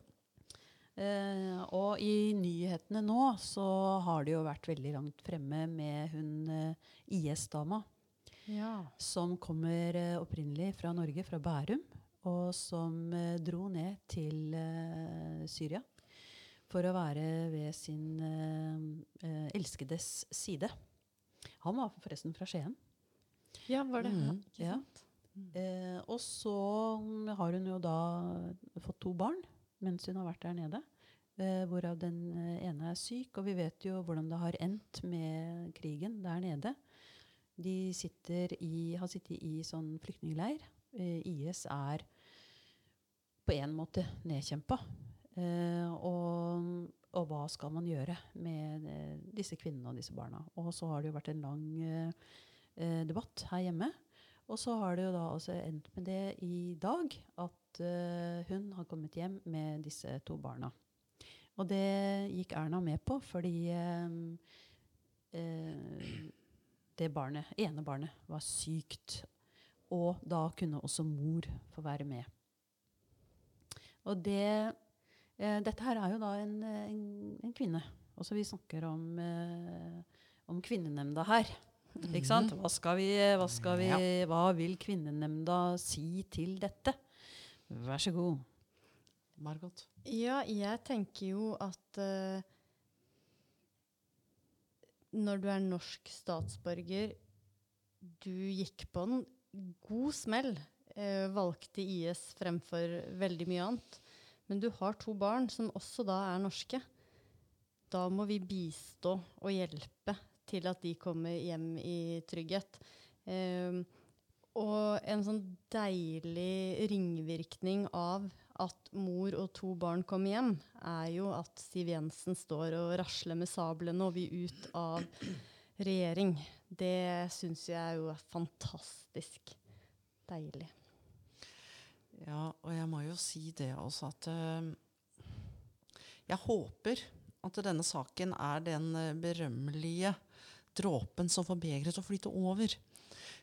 Uh, og i nyhetene nå så har det jo vært veldig langt fremme med hun uh, IS-dama Ja. som kommer uh, opprinnelig fra Norge, fra Bærum, og som eh, dro ned til eh, Syria for å være ved sin eh, elskedes side. Han var forresten fra Skien. Ja, var det. Mm, Ja. Eh, og så har hun jo da fått to barn mens hun har vært der nede. Eh, hvorav den ene er syk, og vi vet jo hvordan det har endt med krigen der nede. De sitter i, har sittet i sånn flyktningleir. Eh, IS er på en måte nedkjempa. Eh, og, og hva skal man gjøre med eh, disse kvinnene og disse barna? Og så har det jo vært en lang debatt her hjemme. Og så har det jo da også endt med det i dag, at hun har kommet hjem med disse to barna. Og det gikk Erna med på, fordi eh, det barnet, ene barnet var sykt. Og da kunne også mor få være med. Og det, eh, dette her er jo da en, en, en kvinne. Også vi snakker om, eh, om kvinnenemnda her. Ikke sant? Hva, skal vi, hva, skal vi, hva vil kvinnenemnda si til dette? Vær så god. Margot. Ja, jeg tenker jo at eh, når du er norsk statsborger, du gikk på en god smell, eh, valgte IS fremfor veldig mye annet. Men du har to barn som også da er norske. Da må vi bistå og hjelpe til at de kommer hjem i trygghet. Eh, og en sånn deilig ringvirkning av at mor og to barn kommer hjem, er jo at Siv Jensen står og rasler med sablene og vi ut av regjering. Det syns jeg jo er fantastisk deilig. Ja, og jeg må jo si det også at uh, jeg håper at denne saken er den eh, berømmelige dråpen som får begeret til å flyte over.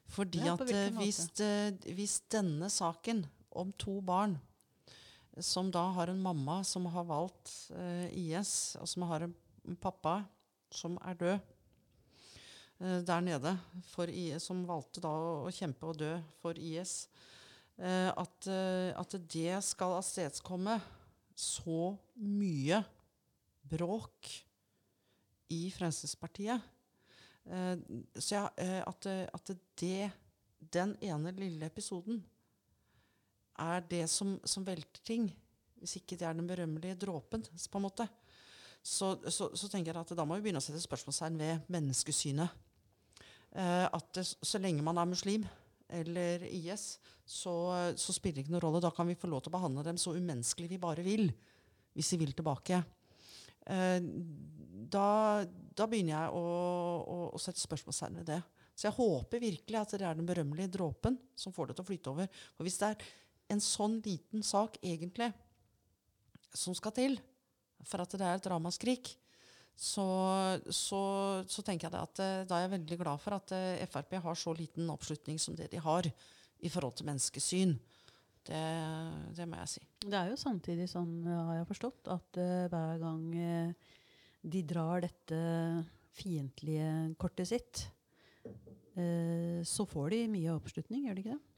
Fordi Ja, at uh, hvis, uh, hvis denne saken om to barn som da har en mamma som har valgt IS, og som har en pappa som er død der nede, IS, som valgte da å, kjempe og dø for IS, eh, at, eh, at det skal avstedskomme så mye bråk i Fremskrittspartiet. Eh, så eh, at, eh, at det, den ene lille episoden er det som, som velter ting. Hvis ikke det er den berømmelige dråpen, på en måte. Så, så, så tenker jeg at da må vi begynne å sette spørsmålstegn ved menneskesynet. Eh, at så lenge man er muslim eller IS, så, så spiller det ikke noen rolle. Da kan vi få lov til å behandle dem så umenneskelig vi bare vil, hvis de vil tilbake. Eh, da, da begynner jeg å, å, å sette spørsmålstegn ved det. Så jeg håper virkelig at det er den berømmelige dråpen som får det til å flyte over. For hvis det er en sånn liten sak egentlig som skal til for at det er et ramaskrik, så, så, så tenker jeg at eh, da er jeg veldig glad for at eh, Frp har så liten oppslutning som det de har i forhold til menneskesyn. Det, det må jeg si. Det er jo samtidig sånn, har jeg forstått, at uh, hver gang uh, de drar dette fiendtlige kortet sitt, uh, så får de mye oppslutning, gjør de ikke det?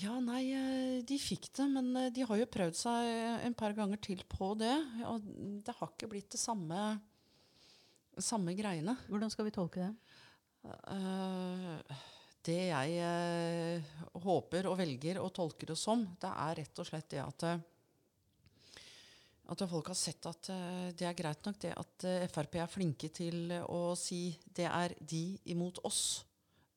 Ja, nei, eh, de fikk det, men eh, de har jo prøvd seg en par ganger til på det. Og det har ikke blitt det samme, samme greiene. Hvordan skal vi tolke det? Eh, det jeg eh, håper og velger å tolke det som, det er rett og slett det at eh, at folk har sett at eh, det er greit nok det at eh, Frp er flinke til å si det er de imot oss.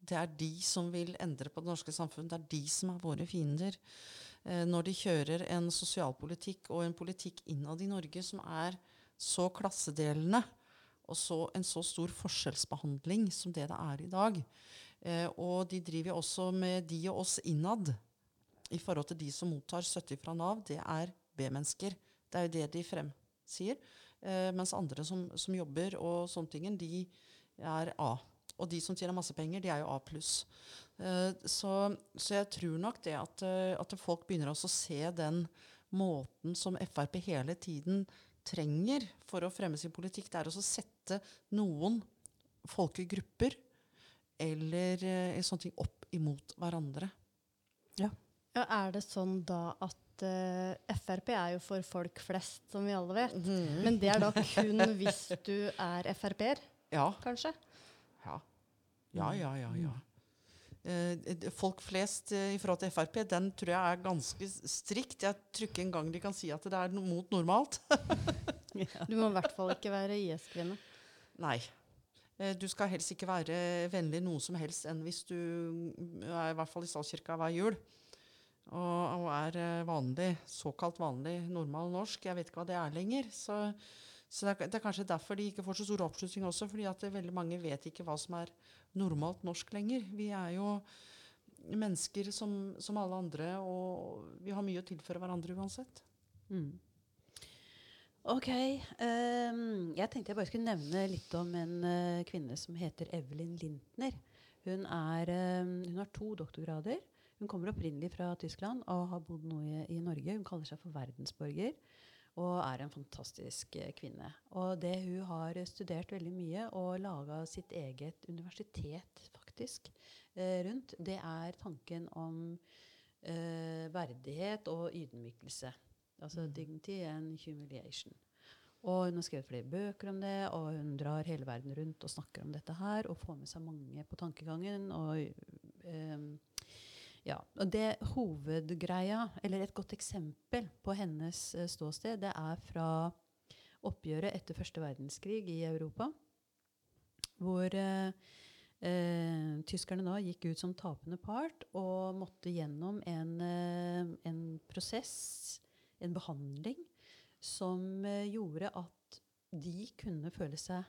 Det er de som vil endre på det norske samfunn. Det er de som er våre fiender. Eh, når de kjører en sosialpolitikk og en politikk innad i Norge som er så klassedelende, og så, en så stor forskjellsbehandling som det det er i dag. Eh, og de driver også med de og oss innad i forhold til de som mottar støtte fra Nav. Det er B-mennesker. Det er jo det de fremsier. Eh, mens andre som, som jobber og sånne ting, de er A. Og de som tjener masse penger, de er jo A pluss. Eh, så, så jeg tror nok det at, eh, at folk begynner også å se den måten som Frp hele tiden trenger for å fremme sin politikk, det er også å sette noen folkegrupper eller eh, sånne ting opp imot hverandre. Ja, er det sånn da at Frp er jo for folk flest, som vi alle vet. Men det er da kun hvis du er Frp-er, Ja. kanskje? Ja. Ja, ja, ja. Eh, folk flest eh, i forhold til Frp, den tror jeg er ganske strikt. Jeg tror ikke engang de kan si at det er no mot normalt. Du må i hvert fall ikke være IS-kvinne. Nei. Eh, Du skal helst ikke være vennlig noe som helst enn hvis du mm, er i hvert fall i statskirka hver jul. Og, og er vanlig, såkalt vanlig normal norsk. Jeg vet ikke hva det er lenger. Så, så det, er, det er kanskje derfor de ikke får så stor oppslutning også. fordi at veldig mange vet ikke hva som er normalt norsk lenger. Vi er jo mennesker som, som alle andre, og vi har mye å tilføre hverandre uansett. Mm. Ok. Um, jeg tenkte jeg bare skulle nevne litt om en uh, kvinne som heter Evelyn Lintner. Hun, er, um, hun har to doktorgrader. Hun kommer opprinnelig fra Tyskland og har bodd nå i, i Norge. Hun kaller seg for verdensborger og er en fantastisk eh, kvinne. Og det hun har studert veldig mye og laga sitt eget universitet faktisk eh, rundt, det er tanken om eh, verdighet og ydmykelse. Altså dignity and humiliation. Og hun har skrevet flere bøker om det, og hun drar hele verden rundt og snakker om dette her, og får med seg mange på tankegangen. Og, ehm, ja, og det hovedgreia, eller et godt eksempel på hennes eh, ståsted, det er fra oppgjøret etter første verdenskrig i Europa, hvor eh, eh, tyskerne da gikk ut som tapende part og måtte gjennom en, eh, en prosess, en behandling, som eh, gjorde at de kunne føle seg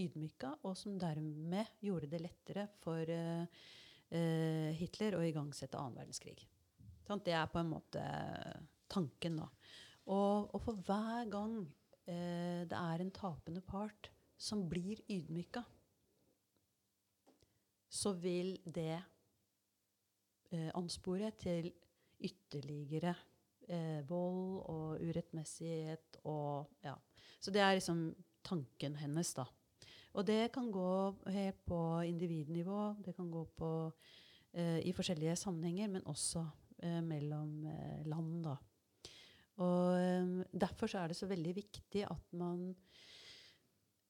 ydmyka, og som dermed gjorde det lettere for eh, eh, Hitler å igangsette annen verdenskrig. Sånn, Det er på en måte tanken, da. Og, og for hver gang eh, det er en tapende part som blir ydmyka, så vil det eh, anspore til ytterligere eh, vold og urettmessighet og ja. Så det er liksom tanken hennes, da. Og det kan gå helt på individnivå, det kan gå på eh, i forskjellige sammenhenger, men også eh, mellom eh, land, da. Og eh, derfor så er det så veldig viktig at man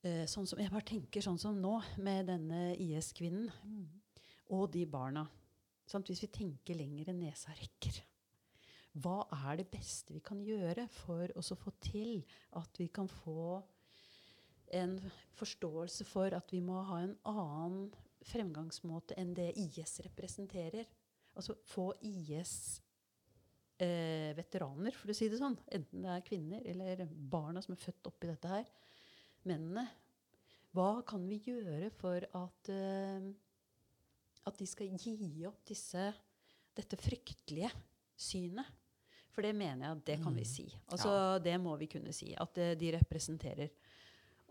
eh, sånn som, Jeg bare tenker sånn som nå, med denne IS-kvinnen og de barna. Sant? Hvis vi tenker lenger enn nesa rekker. Hva er det beste vi kan gjøre for å få til at vi kan få en forståelse for at vi må ha en annen fremgangsmåte enn det IS representerer? Altså få IS eh, veteraner, for å si det sånn. Enten det er kvinner eller barna som er født oppi dette her. Mennene. Hva kan vi gjøre for at, eh, at de skal gi opp disse, dette fryktelige synet? For det mener jeg at det kan vi si. Altså, Det må vi kunne si. At eh, de representerer.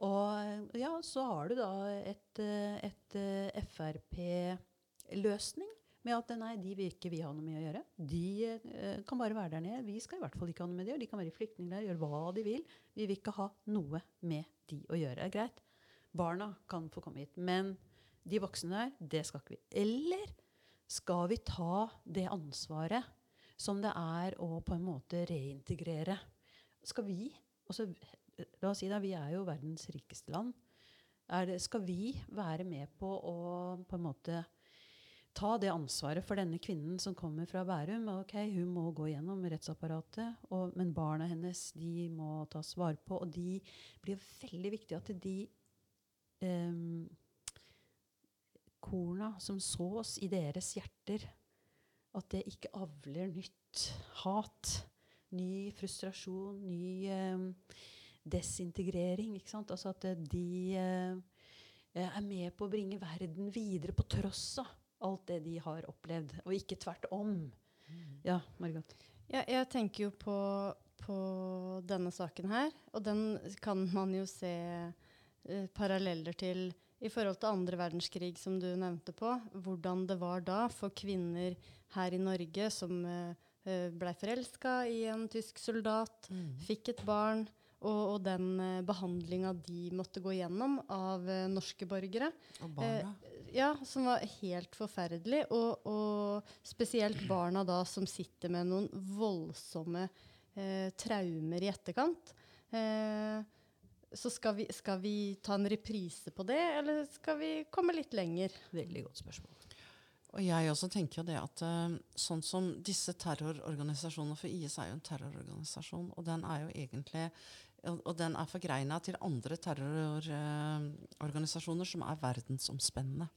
Og ja, så har du da et, et eh, Frp-løsning med at nei, de vil ikke vi ha noe med å gjøre. De eh, kan bare være der nede. Vi skal i hvert fall ikke ha noe med det gjøre. De kan være i flyktningleir, gjøre hva de vil. Vi vil ikke ha noe med de å gjøre. Det er Greit. Barna kan få komme hit. Men de voksne der, det skal ikke vi. Eller skal vi ta det ansvaret som det er å på en måte reintegrere? Skal vi altså, La oss si da, vi er jo verdens rikeste land. Det, skal vi være med på å på en måte ta det ansvaret for denne kvinnen som kommer fra Bærum. Ok, Hun må gå gjennom rettsapparatet, og, men barna hennes de må tas vare på. Og de blir veldig viktig at de em, korna som sås i deres hjerter, at det ikke avler nytt hat, ny frustrasjon, ny em, desintegrering. ikke sant? Altså at eh, de eh, er med på å bringe verden videre på tross av alt det de har opplevd, og ikke tvert om. Ja, Margot. Ja, jeg tenker jo på, på denne saken her, og den kan man jo se eh, paralleller til i forhold til andre verdenskrig, som du nevnte på. Hvordan det var da for kvinner her i Norge som uh, blei forelska i en tysk soldat, fikk et barn, og, og den uh, behandlinga de måtte gå gjennom av eh, norske borgere. Og barna. Ja, som var helt forferdelig. Og, og spesielt barna da som sitter med noen voldsomme eh, traumer i etterkant. Eh, så skal vi, skal vi ta en reprise på det, eller skal vi komme litt lenger? Veldig godt spørsmål. Og jeg også tenker jo det at eh, sånn som disse terrororganisasjonene For IS er jo en terrororganisasjon, og den er jo egentlig og den er forgreina til andre terrororganisasjoner som er verdensomspennende.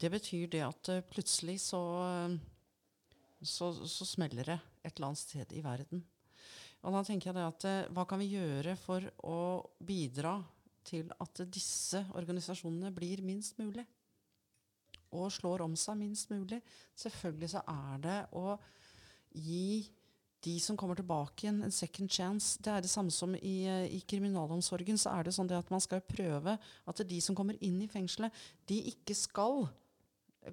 Det betyr det at eh, plutselig så, eh, så, så smeller det et eller annet sted i verden. Og da tenker jeg det at eh, hva kan vi gjøre for å bidra til at disse organisasjonene blir minst mulig? Og slår om seg minst mulig? Selvfølgelig så er det å gi de som kommer tilbake igjen, en second chance. Det er det samme som i, eh, i kriminalomsorgen. så er det sånn det at Man skal prøve at de som kommer inn i fengselet, de ikke skal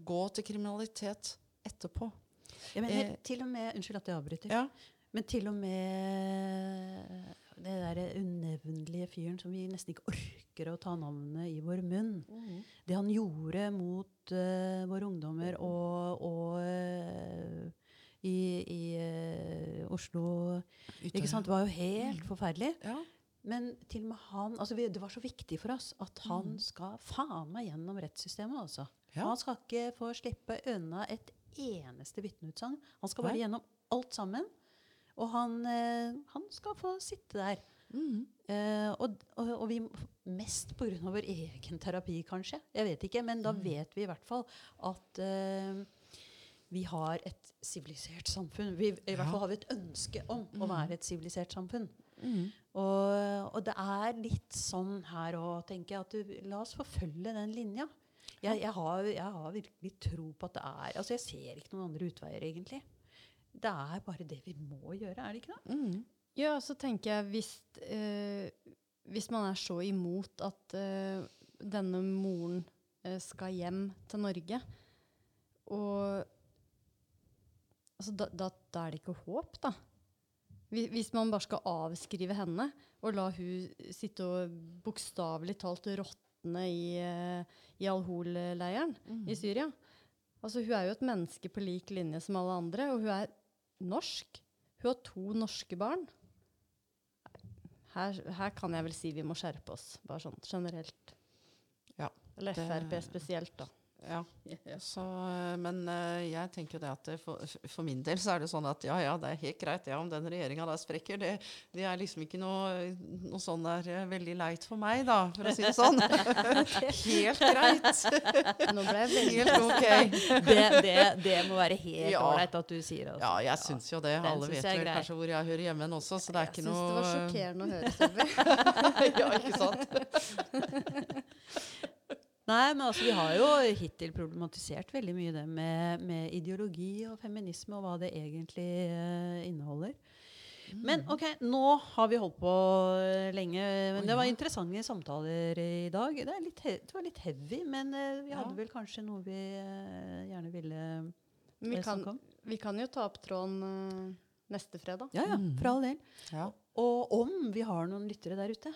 gå til kriminalitet etterpå. Ja, men Eh, til og med, Unnskyld at jeg avbryter. Ja. Men til og med det der unevnelige fyren som vi nesten ikke orker å ta navnet i vår munn. Det han gjorde mot uh, våre ungdommer og, og uh, i, i uh, Oslo ikke sant? Det var jo helt forferdelig. Ja. Men til og med han, altså vi, det var så viktig for oss at han skal faen meg gjennom rettssystemet. altså. Ja. Han skal ikke få slippe unna et eneste vitneutsagn. Han skal bare Nei. gjennom alt sammen. Og han, eh, han skal få sitte der. Mm. Eh, og, og, og vi mest pga. vår egen terapi, kanskje. Jeg vet ikke, men da vet vi i hvert fall at eh, vi har et sivilisert samfunn. Vi, I hvert fall har vi et ønske om å være et sivilisert samfunn. Mm. Og, og det er litt sånn her òg, tenker jeg, at du, la oss forfølge den linja. Jeg, jeg, har, jeg har virkelig tro på at det er Altså, jeg ser ikke noen andre utveier, egentlig. Det er bare det vi må gjøre, er det ikke det? Mm. Ja, så tenker jeg hvis, eh, hvis man er så imot at eh, denne moren eh, skal hjem til Norge, og altså, da, da, da er det ikke håp, da. Hvis, man bare skal avskrive henne og la hun sitte og bokstavelig talt råtne i, eh, i Al-Hol-leiren i Syria. Altså, hun er jo et menneske på lik linje som alle andre, og hun er norsk. Hun har to norske barn. Her, her kan jeg vel si vi må skjerpe oss, bare sånn generelt. Ja, Eller Frp spesielt, da. Ja. Så, eh, men eh, jeg tenker jo det at det for, for min del så er det sånn at ja, ja, det er helt greit ja, om den regjeringa der sprekker. Det, det er liksom ikke noe, noe sånn der eh, veldig leit for meg, da, for å si det sånn. helt greit. Nå ble jeg veldig Helt ok. Det, det, det må være helt Ja. at du sier. Altså. Ja, jeg syns jo det. Den Alle vet jeg vel kanskje hvor jeg hører hjemme også, så det er Jeg ikke syns noe det var sjokkerende å høre, Sølvi. ja, ikke sant? Nei, men altså, vi har jo hittil problematisert veldig mye det med, med ideologi og feminisme, og hva det egentlig uh, inneholder. Men ok, nå har vi holdt på eh, lenge. Men det var ja. interessante samtaler i dag. Det, er litt, det var litt heavy, men uh, vi hadde Ja. vel kanskje noe vi uh, gjerne ville vi kan, snakke om. vi kan jo ta opp tråden neste fredag. Ja, ja, for all del. Ja. Og om vi har noen lyttere der ute,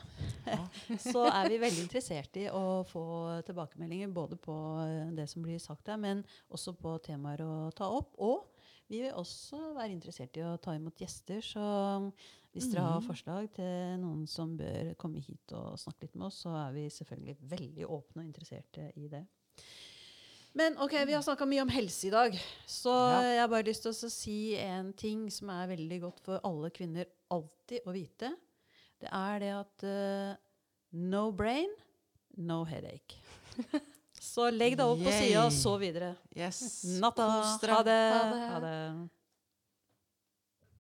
så er vi veldig interessert i å få tilbakemeldinger både på eh, det som blir sagt der, men også på temaer å ta opp. Og vi vil også være interessert i å ta imot gjester. Så hvis dere har forslag til noen som bør komme hit og snakke litt med oss, så er vi selvfølgelig veldig åpne og interesserte i det. Men ok, vi har snakka mye om helse i dag. Så Ja. jeg har bare lyst til å si en ting som er veldig godt for alle kvinner alltid å vite. Det er det at uh, no brain, no headache. Så legg deg opp på Yay. sida og så videre. Yes. Natta. Ha det. Ha det. Ha det.